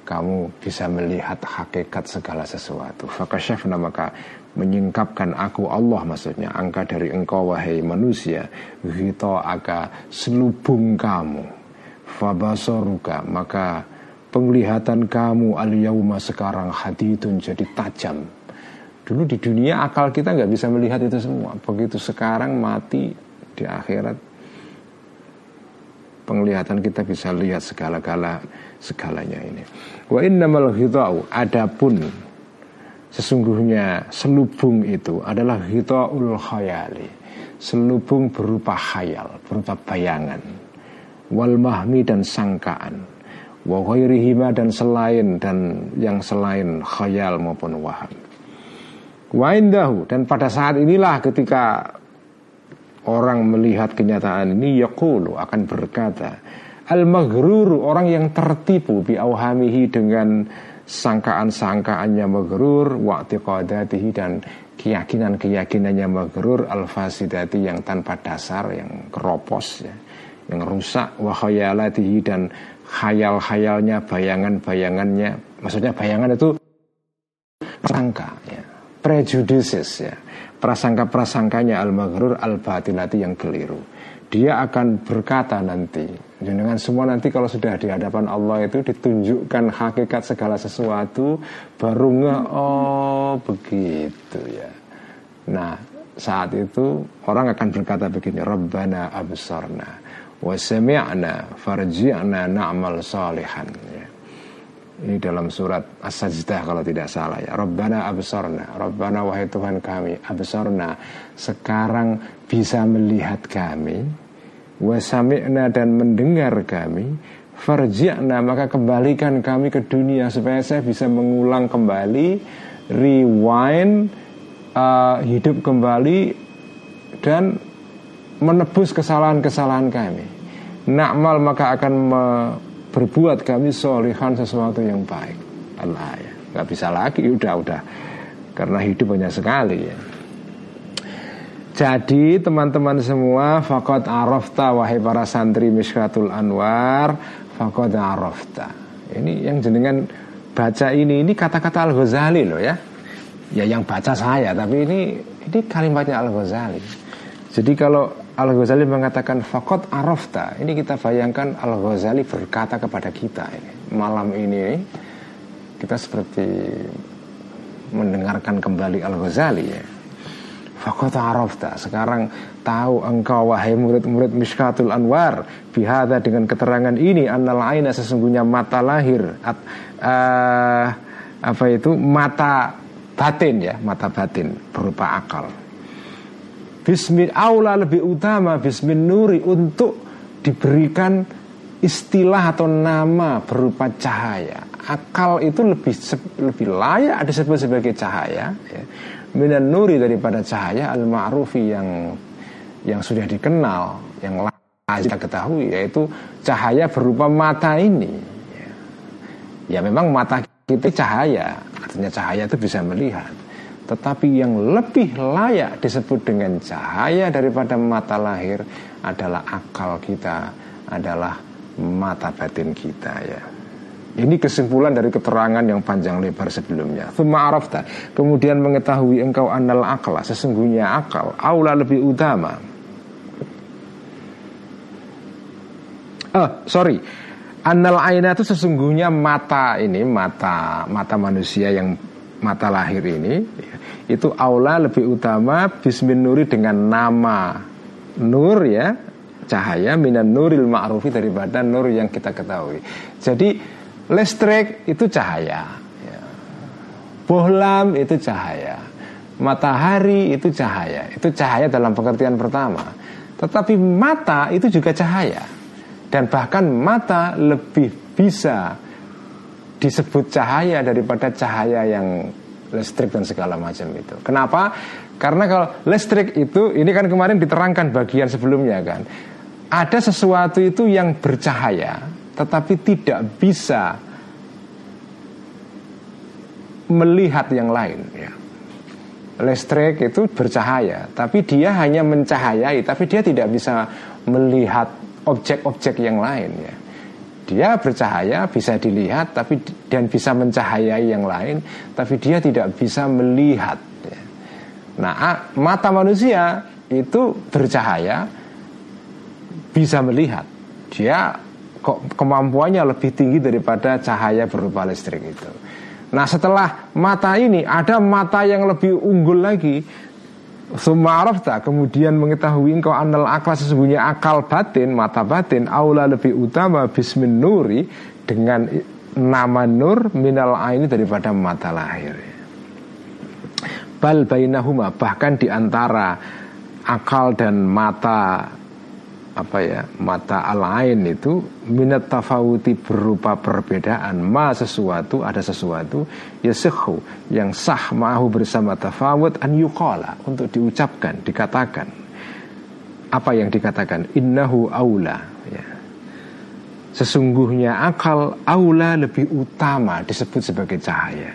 kamu bisa melihat hakikat segala sesuatu. Fakasyafna maka menyingkapkan aku Allah maksudnya angka dari engkau wahai manusia Hito aga selubung kamu fabasoruka maka penglihatan kamu al yauma sekarang haditun jadi tajam dulu di dunia akal kita nggak bisa melihat itu semua begitu sekarang mati di akhirat penglihatan kita bisa lihat segala-gala segalanya ini. Wa innamal ghidau adapun sesungguhnya selubung itu adalah ghitaul khayali selubung berupa khayal berupa bayangan wal mahmi dan sangkaan wa ghairihima dan selain dan yang selain khayal maupun waham. Wa indahu dan pada saat inilah ketika orang melihat kenyataan ini yaqulu akan berkata al maghrur orang yang tertipu bi auhamihi dengan sangkaan-sangkaannya maghrur wa i'tiqadatihi dan keyakinan-keyakinannya maghrur al fasidati yang tanpa dasar yang keropos ya yang rusak wahayalatihi dan khayal-khayalnya bayangan-bayangannya. Maksudnya bayangan itu prasangka ya prejudices ya prasangka-prasangkanya al-maghrur al-batilati yang keliru. Dia akan berkata nanti dengan semua nanti kalau sudah di hadapan Allah itu ditunjukkan hakikat segala sesuatu baru nge oh begitu ya. Nah saat itu orang akan berkata begini Rabbana absarna wa sami'na farji'na na'mal salihan. Ya. Ini dalam surat As-Sajdah kalau tidak salah ya. Rabbana absarna, Rabbana wahai Tuhan kami, absarna sekarang bisa melihat kami, wa sami'na dan mendengar kami, farji'na maka kembalikan kami ke dunia supaya saya bisa mengulang kembali, rewind, uh, hidup kembali dan menebus kesalahan-kesalahan kami. Nakmal maka akan me berbuat kami solihan sesuatu yang baik. Allah ya, nggak bisa lagi, udah udah, karena hidup banyak sekali ya. Jadi teman-teman semua Fakot arafta wahai para santri Mishkatul Anwar Fakot arafta Ini yang jenengan baca ini Ini kata-kata Al-Ghazali loh ya Ya yang baca saya, tapi ini ini kalimatnya Al Ghazali. Jadi kalau Al Ghazali mengatakan fakot arafta, ini kita bayangkan Al Ghazali berkata kepada kita ini malam ini kita seperti mendengarkan kembali Al Ghazali ya. Fakot arafta. Sekarang tahu engkau wahai murid-murid Mishkatul Anwar bihada dengan keterangan ini annal aina sesungguhnya mata lahir at, uh, apa itu mata batin ya mata batin berupa akal Bismil aula lebih utama Bismil nuri untuk diberikan istilah atau nama berupa cahaya. Akal itu lebih lebih layak disebut sebagai cahaya ya. Minan nuri daripada cahaya al ma'rufi yang yang sudah dikenal yang kita ketahui yaitu cahaya berupa mata ini ya, ya memang mata kita cahaya. Artinya cahaya itu bisa melihat tetapi yang lebih layak disebut dengan cahaya daripada mata lahir adalah akal kita adalah mata batin kita ya ini kesimpulan dari keterangan yang panjang lebar sebelumnya. Arafta. Kemudian mengetahui engkau anal akal. Sesungguhnya akal. Aula lebih utama. Oh, sorry. Anal aina itu sesungguhnya mata ini, mata mata manusia yang mata lahir ini, itu aula lebih utama bismin nuri dengan nama nur ya, cahaya minan nuril ma'rufi daripada nur yang kita ketahui. Jadi Listrik itu cahaya ya. Bohlam itu cahaya Matahari itu cahaya Itu cahaya dalam pengertian pertama Tetapi mata itu juga cahaya Dan bahkan mata lebih bisa disebut cahaya daripada cahaya yang listrik dan segala macam itu. Kenapa? Karena kalau listrik itu ini kan kemarin diterangkan bagian sebelumnya kan. Ada sesuatu itu yang bercahaya tetapi tidak bisa melihat yang lain ya. Listrik itu bercahaya, tapi dia hanya mencahayai, tapi dia tidak bisa melihat objek-objek yang lain ya. Dia bercahaya bisa dilihat, tapi dan bisa mencahayai yang lain, tapi dia tidak bisa melihat. Ya. Nah, mata manusia itu bercahaya, bisa melihat. Dia kok kemampuannya lebih tinggi daripada cahaya berupa listrik itu. Nah setelah mata ini ada mata yang lebih unggul lagi Sumarafta kemudian mengetahui engkau anal akal sesungguhnya akal batin mata batin aula lebih utama bismin nuri dengan nama nur minal aini daripada mata lahir. Bal bainahuma bahkan di antara akal dan mata apa ya mata lain itu minat tafawuti berupa perbedaan. Ma sesuatu ada sesuatu ya sehu yang sah mahu bersama tafawut an yuqala untuk diucapkan dikatakan. Apa yang dikatakan? Innahu aula ya. Sesungguhnya akal aula lebih utama disebut sebagai cahaya.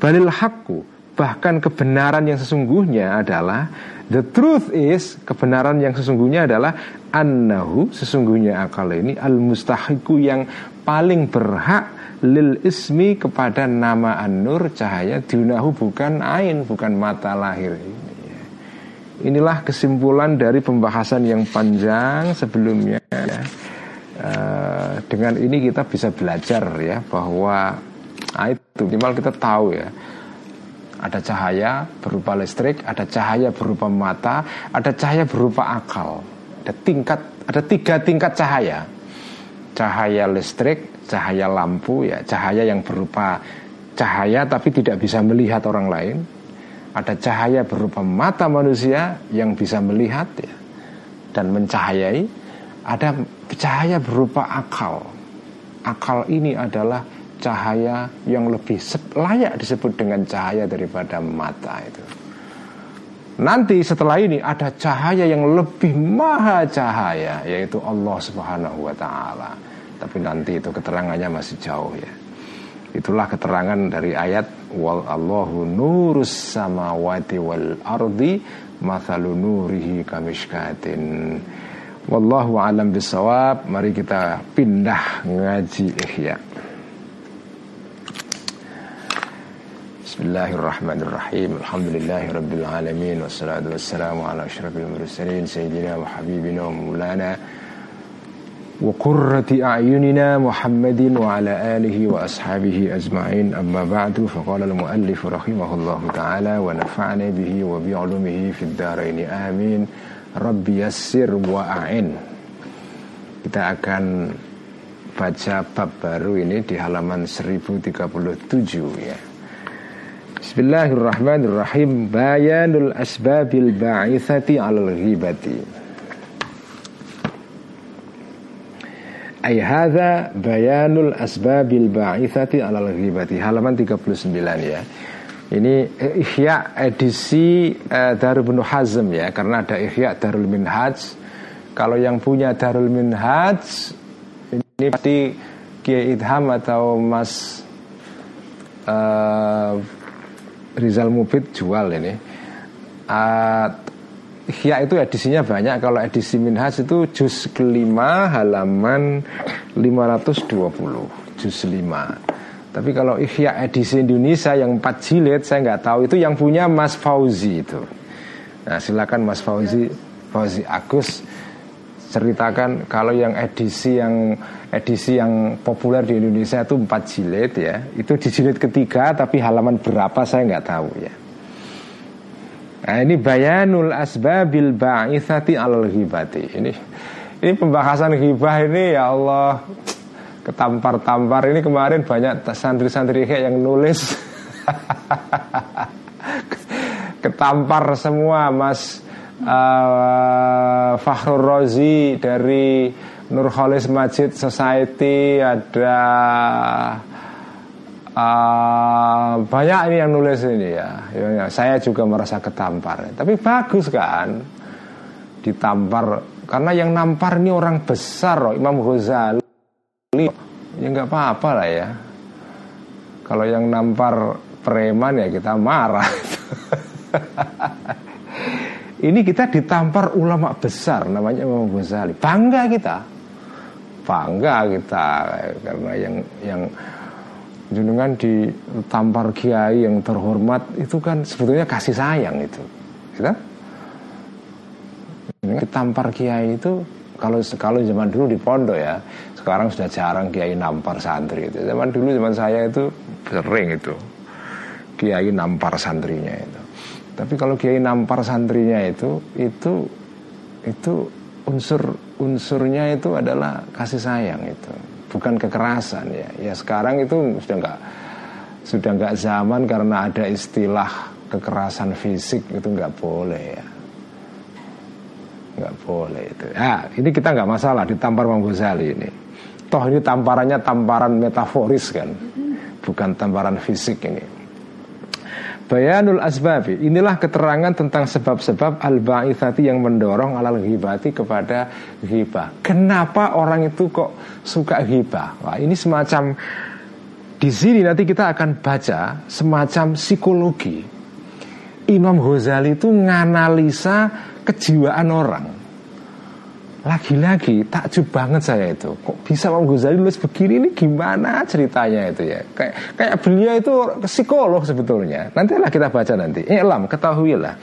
Balil hakku bahkan kebenaran yang sesungguhnya adalah The truth is kebenaran yang sesungguhnya adalah annahu sesungguhnya akal ini al mustahiku yang paling berhak lil ismi kepada nama an-nur cahaya dunahu bukan ain bukan mata lahir ini. Inilah kesimpulan dari pembahasan yang panjang sebelumnya. Ya. Uh, dengan ini kita bisa belajar ya bahwa nah itu minimal kita tahu ya ada cahaya berupa listrik, ada cahaya berupa mata, ada cahaya berupa akal. Ada tingkat, ada tiga tingkat cahaya. Cahaya listrik, cahaya lampu, ya cahaya yang berupa cahaya tapi tidak bisa melihat orang lain. Ada cahaya berupa mata manusia yang bisa melihat ya, dan mencahayai. Ada cahaya berupa akal. Akal ini adalah cahaya yang lebih layak disebut dengan cahaya daripada mata itu. Nanti setelah ini ada cahaya yang lebih maha cahaya yaitu Allah Subhanahu wa taala. Tapi nanti itu keterangannya masih jauh ya. Itulah keterangan dari ayat wal Allahu nurus samawati wal ardi mathalu nurihi kamishkatin. Wallahu alam bisawab. Mari kita pindah ngaji ihya. Bismillahirrahmanirrahim. Alhamdulillahi Rabbil Alamin. Wassalatu wassalamu ala ashrafil mursalin Sayyidina wa habibina wa mulana Wa qurrati a'yunina Muhammadin wa ala alihi wa ashabihi ajma'in. Amma ba'du faqala al-muallif rahimahullahu ta'ala Wa nafa'na bihi wa bi'ulumihi fid daraini amin. Rabbi yassir wa a'in. Kita akan baca bab baru ini di halaman 1037 ya Bismillahirrahmanirrahim. Bayanul asbabil ba'ithati alal ghibati. Ay hadha bayanul asbabil ba'ithati alal ghibati. Halaman 39 ya. Ini eh, Ihya edisi uh, Darul Ibn Hazm ya. Karena ada Ihya Darul Minhaj. Kalau yang punya Darul Minhaj Ini pasti Kiai Idham atau Mas uh, Rizal Mubid jual ini. Uh, Ya itu edisinya banyak. Kalau edisi Minhaj itu juz kelima halaman 520 Juz 5 Tapi kalau Ihya edisi Indonesia yang 4 jilid Saya nggak tahu. Itu yang punya Mas Fauzi itu. Nah silakan Mas Fauzi Fauzi Agus ceritakan kalau yang edisi yang edisi yang populer di Indonesia itu empat jilid ya. Itu di jilid ketiga tapi halaman berapa saya nggak tahu ya. Nah ini bayanul asbabil ba'ithati alal ghibati ini ini pembahasan ghibah ini ya Allah ketampar-tampar. Ini kemarin banyak santri-santri kayak yang nulis. (laughs) Ketampar semua mas uh, Fakhrul Rozi dari Nurholis Majid Society ada uh, banyak ini yang nulis ini ya. ya saya juga merasa ketampar. Tapi bagus kan ditampar karena yang nampar ini orang besar loh Imam Ghazali. Ya nggak apa-apa lah ya. Kalau yang nampar preman ya kita marah (laughs) Ini kita ditampar ulama besar namanya Imam Ghazali. Bangga kita. Bangga kita karena yang yang jenengan ditampar kiai yang terhormat itu kan sebetulnya kasih sayang itu. Kita ditampar kiai itu kalau kalau zaman dulu di pondok ya sekarang sudah jarang kiai nampar santri itu zaman dulu zaman saya itu sering itu kiai nampar santrinya itu tapi kalau kiai nampar santrinya itu itu itu unsur unsurnya itu adalah kasih sayang itu, bukan kekerasan ya. Ya sekarang itu sudah nggak sudah nggak zaman karena ada istilah kekerasan fisik itu nggak boleh ya. Nggak boleh itu. Ya ini kita nggak masalah ditampar Imam Ghazali ini. Toh ini tamparannya tamparan metaforis kan. Bukan tamparan fisik ini Bayanul asbabi. Inilah keterangan tentang sebab-sebab al-ba'ithati yang mendorong alal ghibati kepada ghibah. Kenapa orang itu kok suka ghibah? Wah ini semacam Di sini nanti kita akan baca semacam psikologi. Imam Ghazali itu nganalisa kejiwaan orang lagi-lagi takjub banget saya itu. Kok bisa Imam Ghazali nulis begini ini? Gimana ceritanya itu ya? Kayak kayak beliau itu psikolog sebetulnya. Nantilah kita baca nanti. Ilam ketahuilah.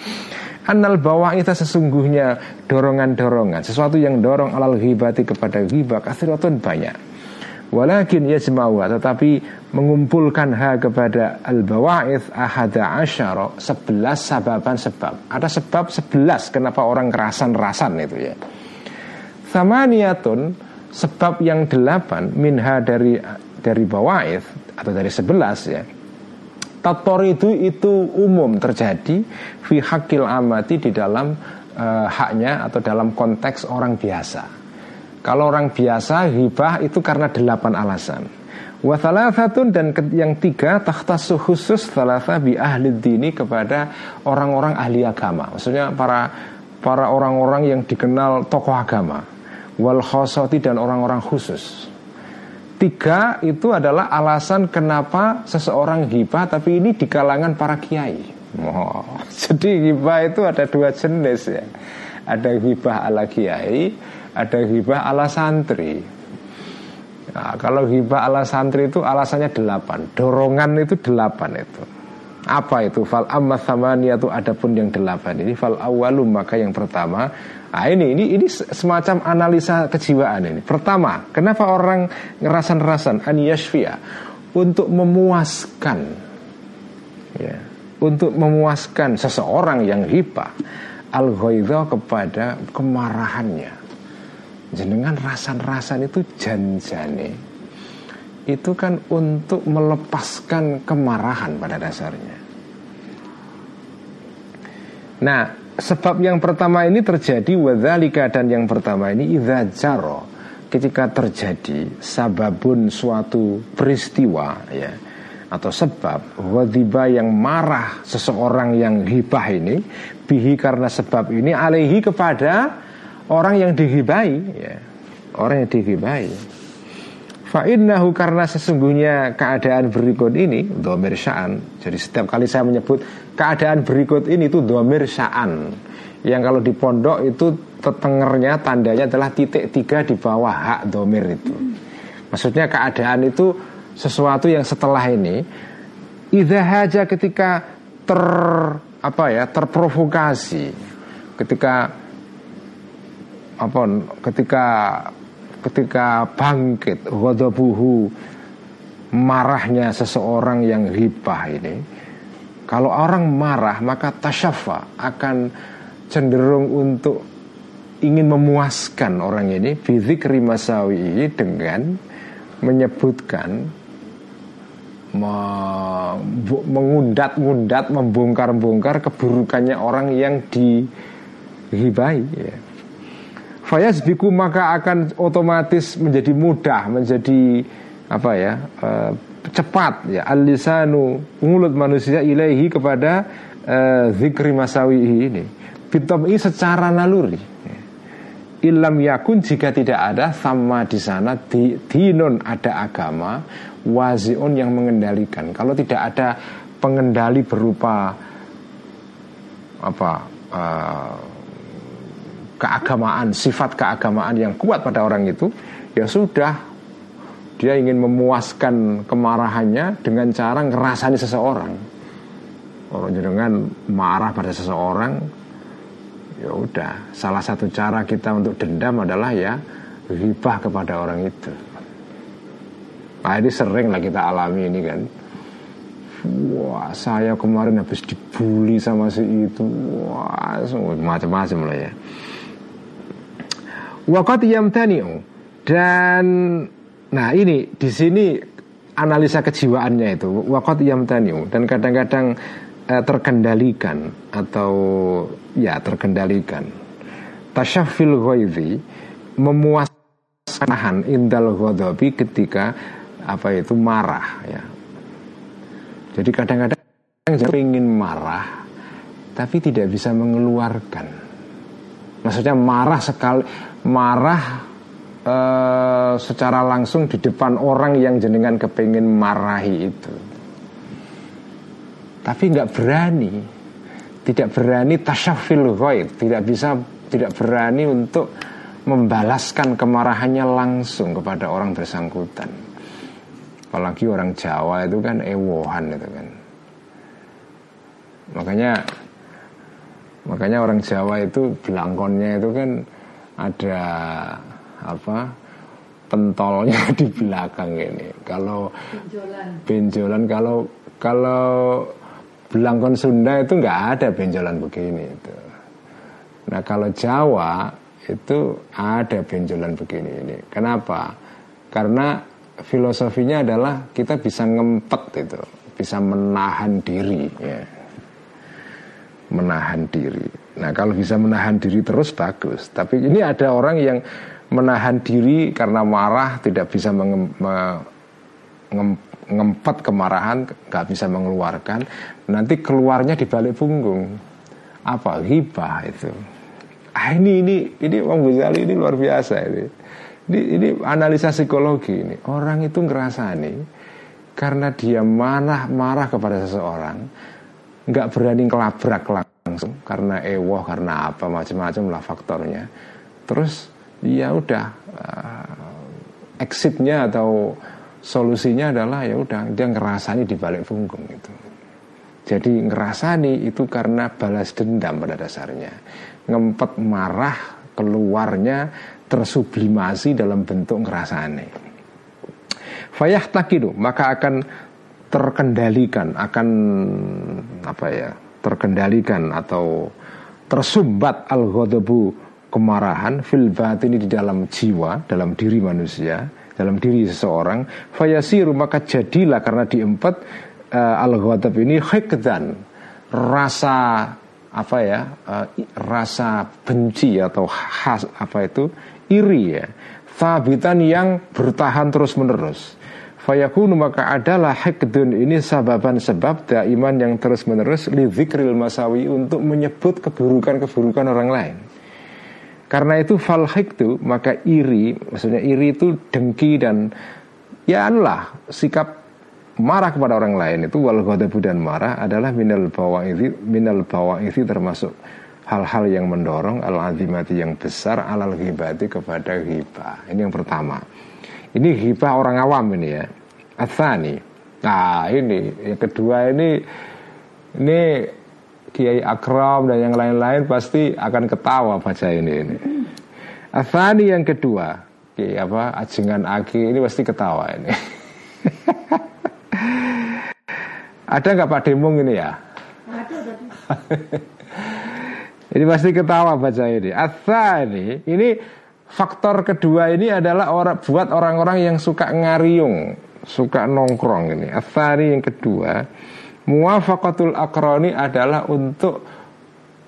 Annal bawah itu sesungguhnya dorongan-dorongan. Sesuatu yang dorong alal ghibati kepada ghibah Kathiratun banyak. Walakin yajma'wa Tetapi mengumpulkan ha kepada al bawa'ith ahada asyara Sebelas sababan sebab. Ada sebab sebelas kenapa orang kerasan-rasan itu ya Thamaniatun sebab yang delapan minha dari dari bawaid atau dari sebelas ya Tator itu itu umum terjadi fi hakil amati di dalam uh, haknya atau dalam konteks orang biasa. Kalau orang biasa hibah itu karena delapan alasan. Wathalathatun dan yang tiga takhtasu khusus thalatha bi ahli dini kepada orang-orang ahli agama. Maksudnya para para orang-orang yang dikenal tokoh agama wal khosoti dan orang-orang khusus. Tiga itu adalah alasan kenapa seseorang hibah tapi ini di kalangan para kiai. Oh, (laughs) jadi hibah itu ada dua jenis ya. Ada hibah ala kiai, ada hibah ala santri. Nah, kalau hibah ala santri itu alasannya delapan, dorongan itu delapan itu. Apa itu? Fal amma itu adapun yang delapan ini fal awalum maka yang pertama Nah ini ini ini semacam analisa kejiwaan ini. Pertama, kenapa orang ngerasan-rasan an untuk memuaskan ya, untuk memuaskan seseorang yang hibah al kepada kemarahannya. Jenengan rasan-rasan itu janjane itu kan untuk melepaskan kemarahan pada dasarnya. Nah, sebab yang pertama ini terjadi wadzalika dan yang pertama ini idza jaro ketika terjadi sababun suatu peristiwa ya atau sebab wadiba yang marah seseorang yang hibah ini bihi karena sebab ini alaihi kepada orang yang dihibai ya orang yang dihibai Fa'innahu karena sesungguhnya keadaan berikut ini Domir sya'an. Jadi setiap kali saya menyebut keadaan berikut ini itu domir sya'an. Yang kalau di pondok itu tetengernya tandanya adalah titik tiga di bawah hak domir itu. Maksudnya keadaan itu sesuatu yang setelah ini Idha haja ketika ter apa ya terprovokasi ketika apa ketika ketika bangkit ghadabuhu marahnya seseorang yang hibah ini kalau orang marah maka tasyafa akan cenderung untuk ingin memuaskan orang ini bidzikri masawi dengan menyebutkan mengundat-undat membongkar-bongkar keburukannya orang yang dihibai ya. Fayas biku maka akan otomatis menjadi mudah, menjadi apa ya uh, cepat ya alisanu mulut manusia ilahi kepada uh, zikri masawi ini. Bitom ini secara naluri. Ilam yakun jika tidak ada sama di sana di, dinun ada agama waziun yang mengendalikan. Kalau tidak ada pengendali berupa apa uh, keagamaan, sifat keagamaan yang kuat pada orang itu, ya sudah dia ingin memuaskan kemarahannya dengan cara ngerasani seseorang. Orang dengan marah pada seseorang, ya udah. Salah satu cara kita untuk dendam adalah ya ribah kepada orang itu. Nah ini sering lah kita alami ini kan. Wah saya kemarin habis dibully sama si itu. Wah macam-macam lah ya. Wakat yamtani'u. Dan nah ini di sini analisa kejiwaannya itu. Wakat yamtani'u. Dan kadang-kadang eh, terkendalikan atau ya terkendalikan. Tasyafil ghaidhi memuaskan indal ghadabi ketika apa itu marah ya. Jadi kadang-kadang ingin marah tapi tidak bisa mengeluarkan. Maksudnya marah sekali marah e, secara langsung di depan orang yang jenengan kepingin marahi itu. Tapi nggak berani tidak berani tasyafil ghaib tidak bisa tidak berani untuk membalaskan kemarahannya langsung kepada orang bersangkutan. Apalagi orang Jawa itu kan ewohan itu kan. Makanya makanya orang Jawa itu belangkonnya itu kan ada apa pentolnya (laughs) di belakang ini. Kalau benjolan, benjolan kalau kalau belangkon Sunda itu nggak ada benjolan begini itu. Nah kalau Jawa itu ada benjolan begini ini. Kenapa? Karena filosofinya adalah kita bisa ngempet itu, bisa menahan diri, ya. menahan diri. Nah kalau bisa menahan diri terus bagus. Tapi ini ada orang yang menahan diri karena marah tidak bisa mengempet kemarahan, nggak bisa mengeluarkan. Nanti keluarnya di balik punggung. Apa hibah itu? Ah, ini ini ini Om Ghazali ini luar biasa ini. Ini, ini analisa psikologi ini. Orang itu ngerasa nih karena dia marah marah kepada seseorang, nggak berani kelabrak langsung karena ewoh karena apa macam-macam lah faktornya terus ya udah uh, exitnya atau solusinya adalah ya udah dia ngerasani di balik punggung itu Jadi ngerasani itu karena balas dendam pada dasarnya. Ngempet marah keluarnya tersublimasi dalam bentuk ngerasani. Fayah takidu maka akan terkendalikan akan apa ya terkendalikan atau tersumbat al ghadabu kemarahan fil ini di dalam jiwa dalam diri manusia dalam diri seseorang fayasiru maka jadilah karena diempat uh, al ghadab ini hikdan rasa apa ya uh, rasa benci atau khas apa itu iri ya fabitan yang bertahan terus menerus Fayakunu maka adalah hikdun ini sababan sebab iman yang terus menerus Lidhikril masawi untuk menyebut keburukan-keburukan orang lain Karena itu fal hikdu maka iri Maksudnya iri itu dengki dan Ya Allah sikap marah kepada orang lain itu wal ghadabu dan marah adalah minal bawa'ithi minal bawa'ithi termasuk hal-hal yang mendorong al azimati yang besar alal ghibati kepada ghibah. Ini yang pertama. Ini ghibah orang awam ini ya. Athani. Nah ini yang kedua ini ini Kiai Akram dan yang lain-lain pasti akan ketawa baca ini ini. Athani yang kedua, Kiai apa Ajengan Aki ini pasti ketawa ini. (laughs) Ada nggak Pak Demung ini ya? (laughs) ini pasti ketawa baca ini. Athani ini faktor kedua ini adalah orang buat orang-orang yang suka ngariung suka nongkrong ini. Athari yang kedua, muwafaqatul akroni adalah untuk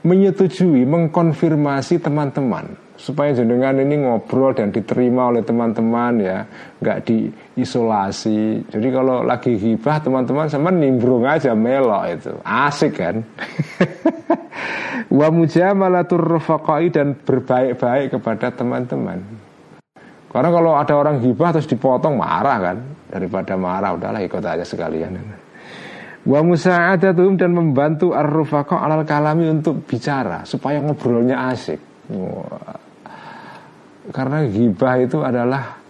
menyetujui, mengkonfirmasi teman-teman supaya jenengan ini ngobrol dan diterima oleh teman-teman ya, nggak diisolasi. Jadi kalau lagi hibah teman-teman sama nimbrung aja melok itu, asik kan? (laughs) Wa mujamalatur rufaqai dan berbaik-baik kepada teman-teman. Karena kalau ada orang hibah terus dipotong marah kan daripada marah udahlah ikut aja sekalian. Wa musa'adatuhum dan membantu ar alal kalami untuk bicara supaya ngobrolnya asik. Karena hibah itu adalah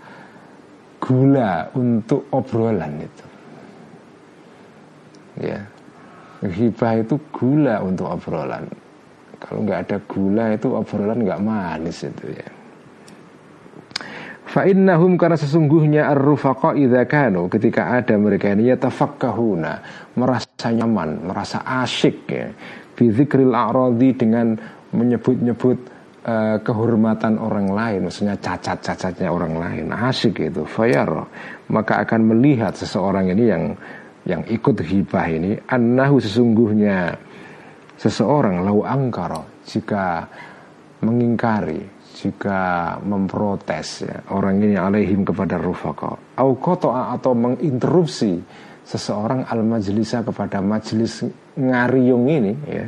gula untuk obrolan itu. Ya. Hibah itu gula untuk obrolan. Kalau nggak ada gula itu obrolan nggak manis itu ya. Fa'innahum karena sesungguhnya ar-rufaqa idza kanu ketika ada mereka ini yatafakkahuna merasa nyaman, merasa asyik ya. Bi dzikril a'radi dengan menyebut-nyebut uh, kehormatan orang lain, maksudnya cacat-cacatnya orang lain, asyik itu. Fayar maka akan melihat seseorang ini yang yang ikut hibah ini annahu sesungguhnya seseorang lau angkara jika mengingkari jika memprotes ya, orang ini alaihim kepada rufaka au atau menginterupsi seseorang al majlisa kepada majlis ngariung ini ya.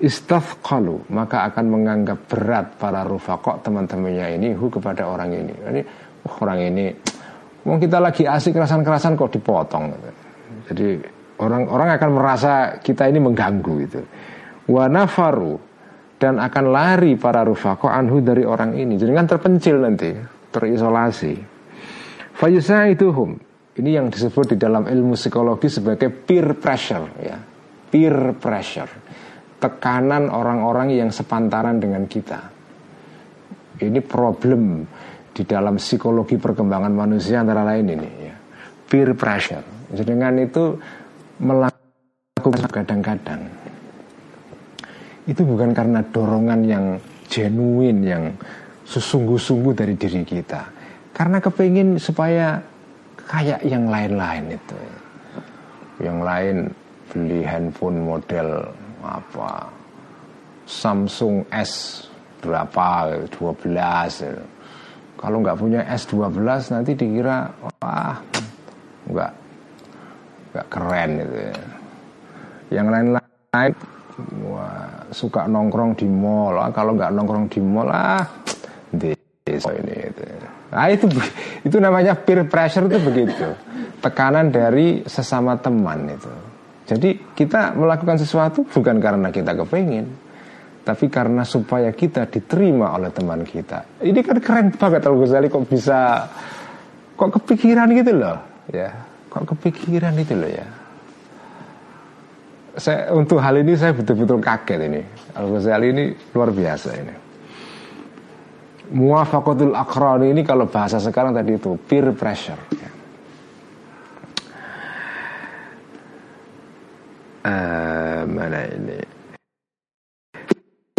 Istafqalu maka akan menganggap berat para rufaka teman-temannya ini hu kepada orang ini. Ini oh, orang ini mau kita lagi asik kerasan-kerasan kok dipotong. Jadi orang-orang akan merasa kita ini mengganggu itu wa nafaru dan akan lari para rufako anhu dari orang ini. Jadi kan terpencil nanti, terisolasi. Fayusa itu hum. Ini yang disebut di dalam ilmu psikologi sebagai peer pressure ya. Peer pressure. Tekanan orang-orang yang sepantaran dengan kita. Ini problem di dalam psikologi perkembangan manusia antara lain ini ya. Peer pressure. Jadi dengan itu melakukan kadang-kadang itu bukan karena dorongan yang genuine yang sesungguh-sungguh dari diri kita. Karena kepingin supaya kayak yang lain-lain itu. Yang lain beli handphone model apa? Samsung S berapa? 12 kalau nggak punya S12 nanti dikira wah nggak nggak keren itu ya. yang lain-lain wah, suka nongkrong di mall ah, kalau nggak nongkrong di mall ah desa ini itu. Nah itu itu namanya peer pressure itu begitu tekanan dari sesama teman itu. Jadi kita melakukan sesuatu bukan karena kita kepingin, tapi karena supaya kita diterima oleh teman kita. Ini kan keren banget Al Ghazali kok bisa kok kepikiran gitu loh, ya. Kok kepikiran itu loh ya. Saya untuk hal ini saya betul-betul kaget ini. Al Ghazali ini luar biasa ini. Muwafaqatul akron ini kalau bahasa sekarang tadi itu peer pressure. Uh, mana ini?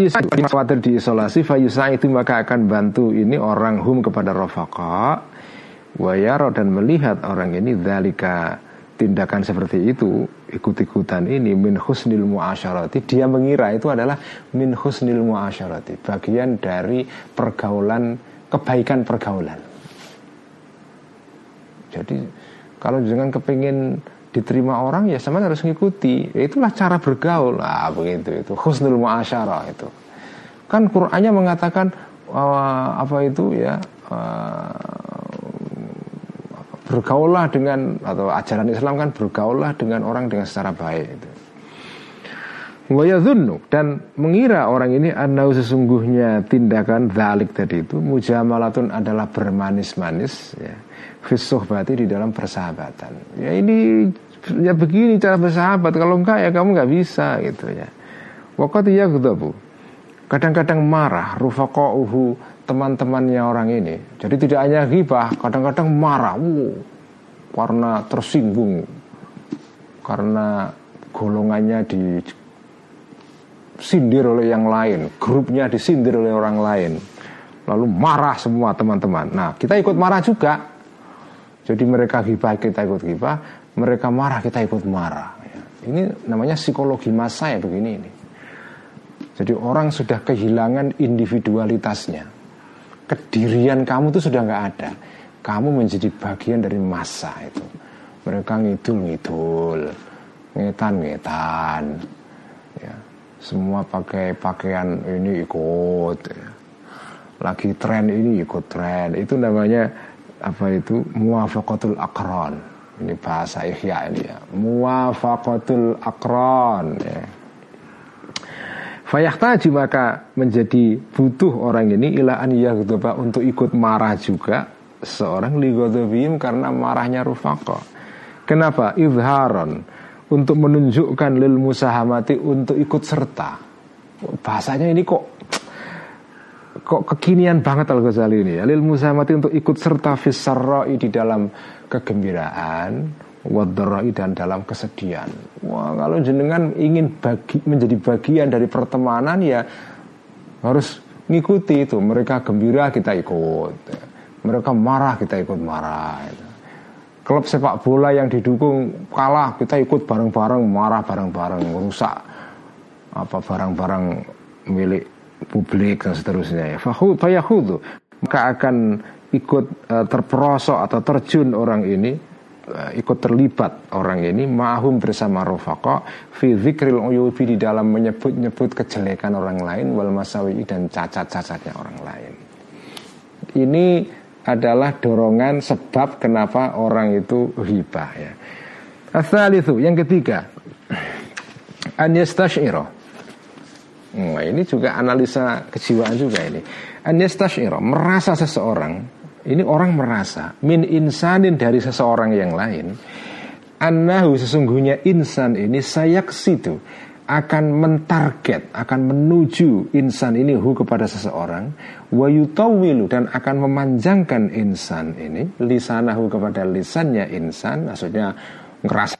khawatir diisolasi fayusa itu maka akan bantu ini orang hum kepada rofaka wayaro dan melihat orang ini dalika tindakan seperti itu ikut-ikutan ini min husnil muasyarati dia mengira itu adalah min husnil muasyarati bagian dari pergaulan kebaikan pergaulan. Jadi kalau jangan kepingin diterima orang ya sama harus ngikuti. Ya, itulah cara bergaul. Lah begitu itu. Husnul muasyarah itu. Kan Qur'annya mengatakan uh, apa itu ya? Uh, bergaullah dengan atau ajaran Islam kan bergaullah dengan orang dengan secara baik itu. Wayadhunnu dan mengira orang ini anau sesungguhnya tindakan dalik tadi itu mujamalatun adalah bermanis-manis ya. berarti di dalam persahabatan. Ya ini ya begini cara bersahabat kalau enggak ya kamu nggak bisa gitu ya. Waktu ya bu. Kadang-kadang marah rufaqauhu teman-temannya orang ini. Jadi tidak hanya ghibah, kadang-kadang marah, wow, karena tersinggung, karena golongannya disindir oleh yang lain, grupnya disindir oleh orang lain, lalu marah semua teman-teman. Nah, kita ikut marah juga. Jadi mereka ghibah, kita ikut ghibah, mereka marah, kita ikut marah. Ini namanya psikologi masa ya begini ini. Jadi orang sudah kehilangan individualitasnya kedirian kamu itu sudah nggak ada. Kamu menjadi bagian dari masa itu. Mereka ngidul ngidul. Ngetan ngetan. Ya semua pakai pakaian ini ikut ya. lagi tren ini ikut tren. Itu namanya apa itu? Muwafaqatul akron. Ini bahasa ihya ini ya. Muwafaqatul akron ya Fayahtaju maka menjadi butuh orang ini ila an yaghdoba untuk ikut marah juga seorang ligodobim karena marahnya rufaqo. Kenapa? Izharon untuk menunjukkan lil musahamati untuk ikut serta. Bahasanya ini kok kok kekinian banget Al Ghazali ini ya. Lil musahamati untuk ikut serta fisarroi di dalam kegembiraan wadarai dan dalam kesedihan. Wah, kalau jenengan ingin bagi, menjadi bagian dari pertemanan ya harus ngikuti itu. Mereka gembira kita ikut. Mereka marah kita ikut marah. Itu. Klub sepak bola yang didukung kalah kita ikut bareng-bareng marah bareng-bareng rusak apa barang-barang milik publik dan seterusnya ya. Fayahudu maka akan ikut uh, terperosok atau terjun orang ini ikut terlibat orang ini mahum bersama rofako fi zikril uyubi di dalam menyebut-nyebut kejelekan orang lain wal masawi dan cacat-cacatnya orang lain. Ini adalah dorongan sebab kenapa orang itu hibah ya. Asal itu yang ketiga an. Nah, ini juga analisa kejiwaan juga ini. An merasa seseorang ini orang merasa min insanin dari seseorang yang lain Anahu sesungguhnya insan ini sayak situ akan mentarget, akan menuju insan ini hu kepada seseorang, wayutawilu dan akan memanjangkan insan ini lisanahu kepada lisannya insan, maksudnya ngerasa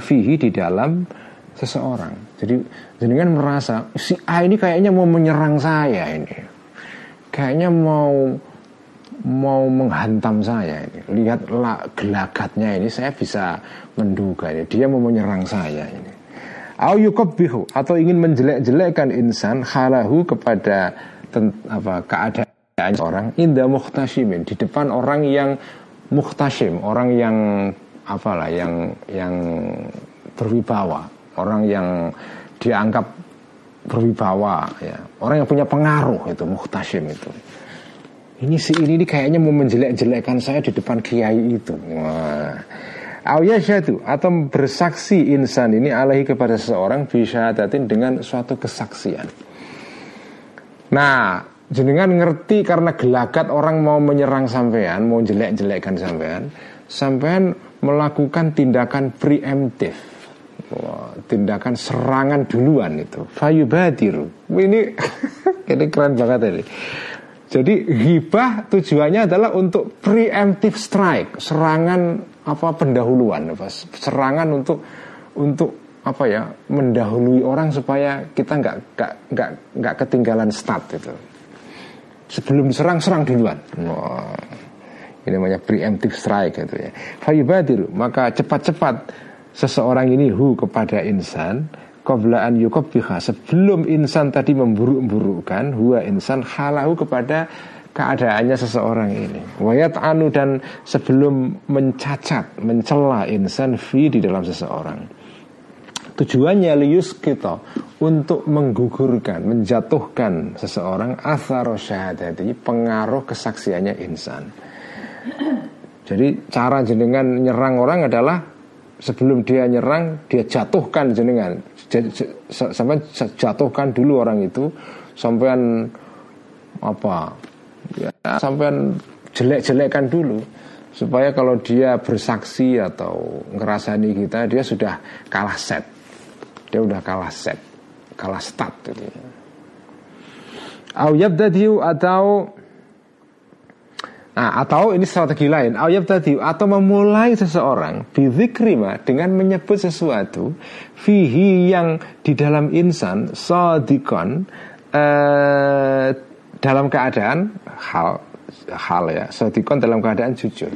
fihi di dalam seseorang. Jadi jenengan merasa si A ini kayaknya mau menyerang saya ini, kayaknya mau mau menghantam saya ini. Lihatlah gelagatnya ini saya bisa menduga ini. Dia mau menyerang saya ini. Au bihu atau ingin menjelek-jelekkan insan halahu kepada apa keadaan orang indah muhtasimin di depan orang yang muhtasim, orang yang apalah yang yang berwibawa, orang yang dianggap berwibawa ya, orang yang punya pengaruh itu muhtasim itu ini si ini, ini kayaknya mau menjelek-jelekkan saya di depan kiai itu. Wah. syaitu atau bersaksi insan ini alaihi kepada seseorang bisa datin dengan suatu kesaksian. Nah, jenengan ngerti karena gelagat orang mau menyerang sampean, mau jelek-jelekkan sampean, sampean melakukan tindakan preemptif. Tindakan serangan duluan itu fayubadiru ini (laughs) ini keren banget ini jadi hibah tujuannya adalah untuk preemptive strike serangan apa pendahuluan apa serangan untuk untuk apa ya mendahului orang supaya kita nggak nggak nggak nggak ketinggalan start itu. Sebelum diserang serang duluan. Wah, ini namanya preemptive strike gitu ya. Fayubadiru maka cepat-cepat seseorang ini hu kepada insan qablaan yukabbiha sebelum insan tadi memburuk-burukkan huwa insan halahu kepada keadaannya seseorang ini. Wayat anu dan sebelum mencacat mencela insan fi di dalam seseorang. Tujuannya lius kita untuk menggugurkan menjatuhkan seseorang asaro syahadati pengaruh kesaksiannya insan. Jadi cara jenengan nyerang orang adalah sebelum dia nyerang dia jatuhkan jenengan sampai jatuhkan dulu orang itu sampean apa ya sampean jelek-jelekkan dulu supaya kalau dia bersaksi atau ngerasani kita dia sudah kalah set dia udah kalah set kalah start gitu. Au atau Nah, atau ini strategi lain, ayat tadi atau memulai seseorang bizikrima dengan menyebut sesuatu fihi yang di dalam insan sodikon eh, dalam keadaan hal hal ya sodikon dalam keadaan jujur.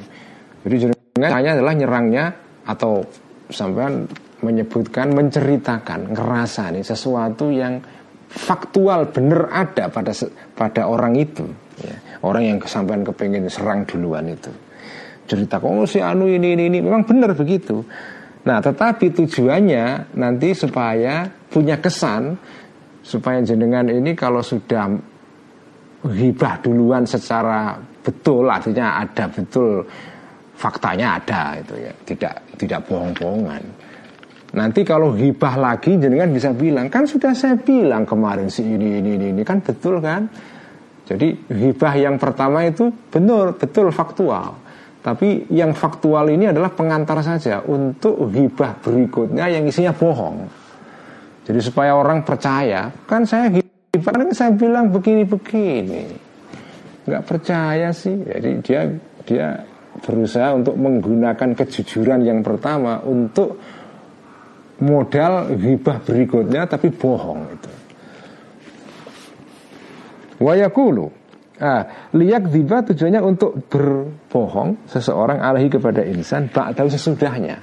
Jadi hanya adalah nyerangnya atau sampean menyebutkan menceritakan ngerasa nih sesuatu yang faktual benar ada pada pada orang itu ya. Orang yang kesampaian kepengen serang duluan itu. Cerita oh si anu ini ini ini. Memang benar begitu. Nah tetapi tujuannya nanti supaya punya kesan supaya jenengan ini kalau sudah hibah duluan secara betul artinya ada betul faktanya ada itu ya. Tidak tidak bohong-bohongan. Nanti kalau hibah lagi jenengan bisa bilang kan sudah saya bilang kemarin si ini ini ini, ini. kan betul kan? Jadi hibah yang pertama itu benar betul faktual. Tapi yang faktual ini adalah pengantar saja untuk hibah berikutnya yang isinya bohong. Jadi supaya orang percaya, kan saya hibah kan saya bilang begini-begini. Nggak percaya sih. Jadi dia dia berusaha untuk menggunakan kejujuran yang pertama untuk modal hibah berikutnya tapi bohong itu. Wayakulu. Ah, Liyak diba tujuannya untuk berbohong Seseorang alahi kepada insan tahu sesudahnya.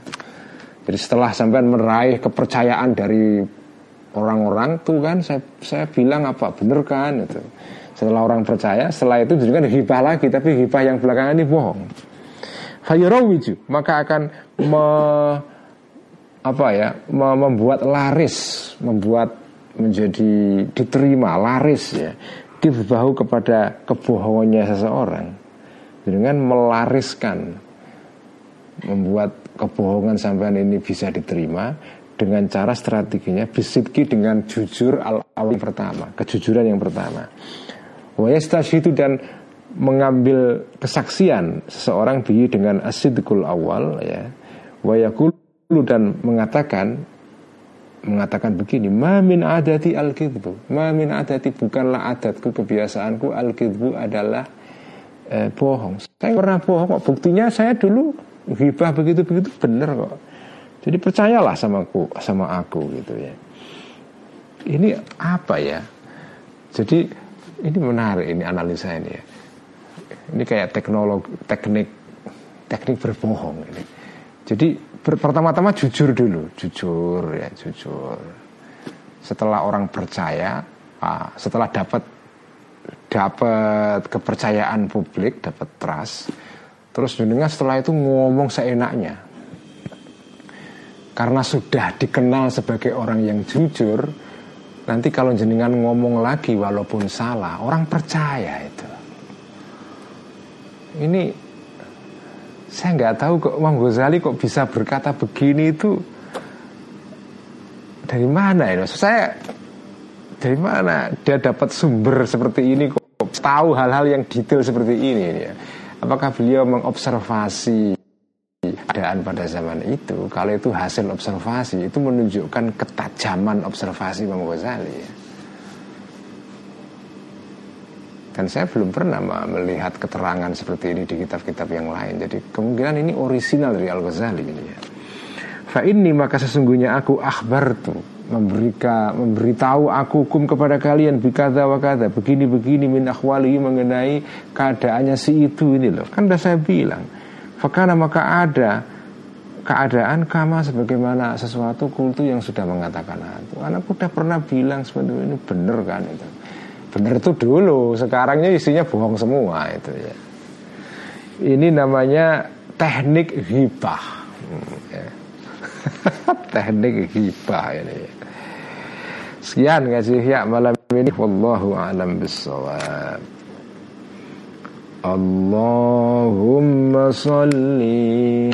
Jadi setelah sampai meraih kepercayaan dari orang-orang tuh kan saya, saya bilang apa bener kan itu setelah orang percaya setelah itu juga hibah lagi tapi hibah yang belakangan ini bohong. Fayurawiju maka akan me, apa ya membuat laris, membuat menjadi diterima laris ya bahu kepada kebohongannya seseorang dengan melariskan membuat kebohongan sampean ini bisa diterima dengan cara strateginya bisidki dengan jujur al awal pertama kejujuran yang pertama. Itu dan mengambil kesaksian seseorang bi dengan asidikul awal ya. Wayakul dan mengatakan mengatakan begini mamin adati al kidbu mamin adati bukanlah adatku kebiasaanku. Al adalah eh, bohong. Saya pernah bohong kok. Buktinya saya dulu hibah begitu begitu benar kok. Jadi percayalah sama aku sama aku gitu ya. Ini apa ya? Jadi ini menarik ini analisa ini ya. Ini kayak teknologi teknik teknik berbohong ini. Jadi pertama-tama jujur dulu, jujur ya jujur. Setelah orang percaya, ah, setelah dapat dapat kepercayaan publik, dapat trust, terus jenengan setelah itu ngomong seenaknya. Karena sudah dikenal sebagai orang yang jujur, nanti kalau jenengan ngomong lagi walaupun salah, orang percaya itu. Ini saya nggak tahu kok Imam Ghazali kok bisa berkata begini itu dari mana ini? Saya dari mana dia dapat sumber seperti ini kok tahu hal-hal yang detail seperti ini ya? Apakah beliau mengobservasi ada keadaan pada zaman itu kalau itu hasil observasi itu menunjukkan ketajaman observasi Imam Ghazali ya. Dan saya belum pernah melihat keterangan seperti ini di kitab-kitab yang lain. Jadi kemungkinan ini orisinal dari Al-Ghazali ini ya. Fa ini maka sesungguhnya aku akhbar tuh memberikan memberitahu aku hukum kepada kalian bikada wa kada begini begini min akhwali mengenai keadaannya si itu ini loh kan udah saya bilang fakana maka ada keadaan kama sebagaimana sesuatu kultu yang sudah mengatakan aku anakku udah pernah bilang seperti ini bener kan itu bener itu dulu sekarangnya isinya bohong semua itu ya ini namanya teknik hibah ya. (laughs) teknik hibah ini ya. Sekian kasih ya malam ini wallahu alam bisawab. Allahumma salli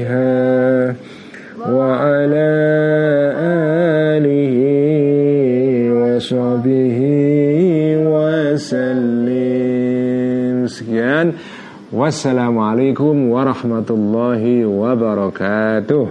وصحبه وسلم. سكيان. والسلام عليكم ورحمة الله وبركاته.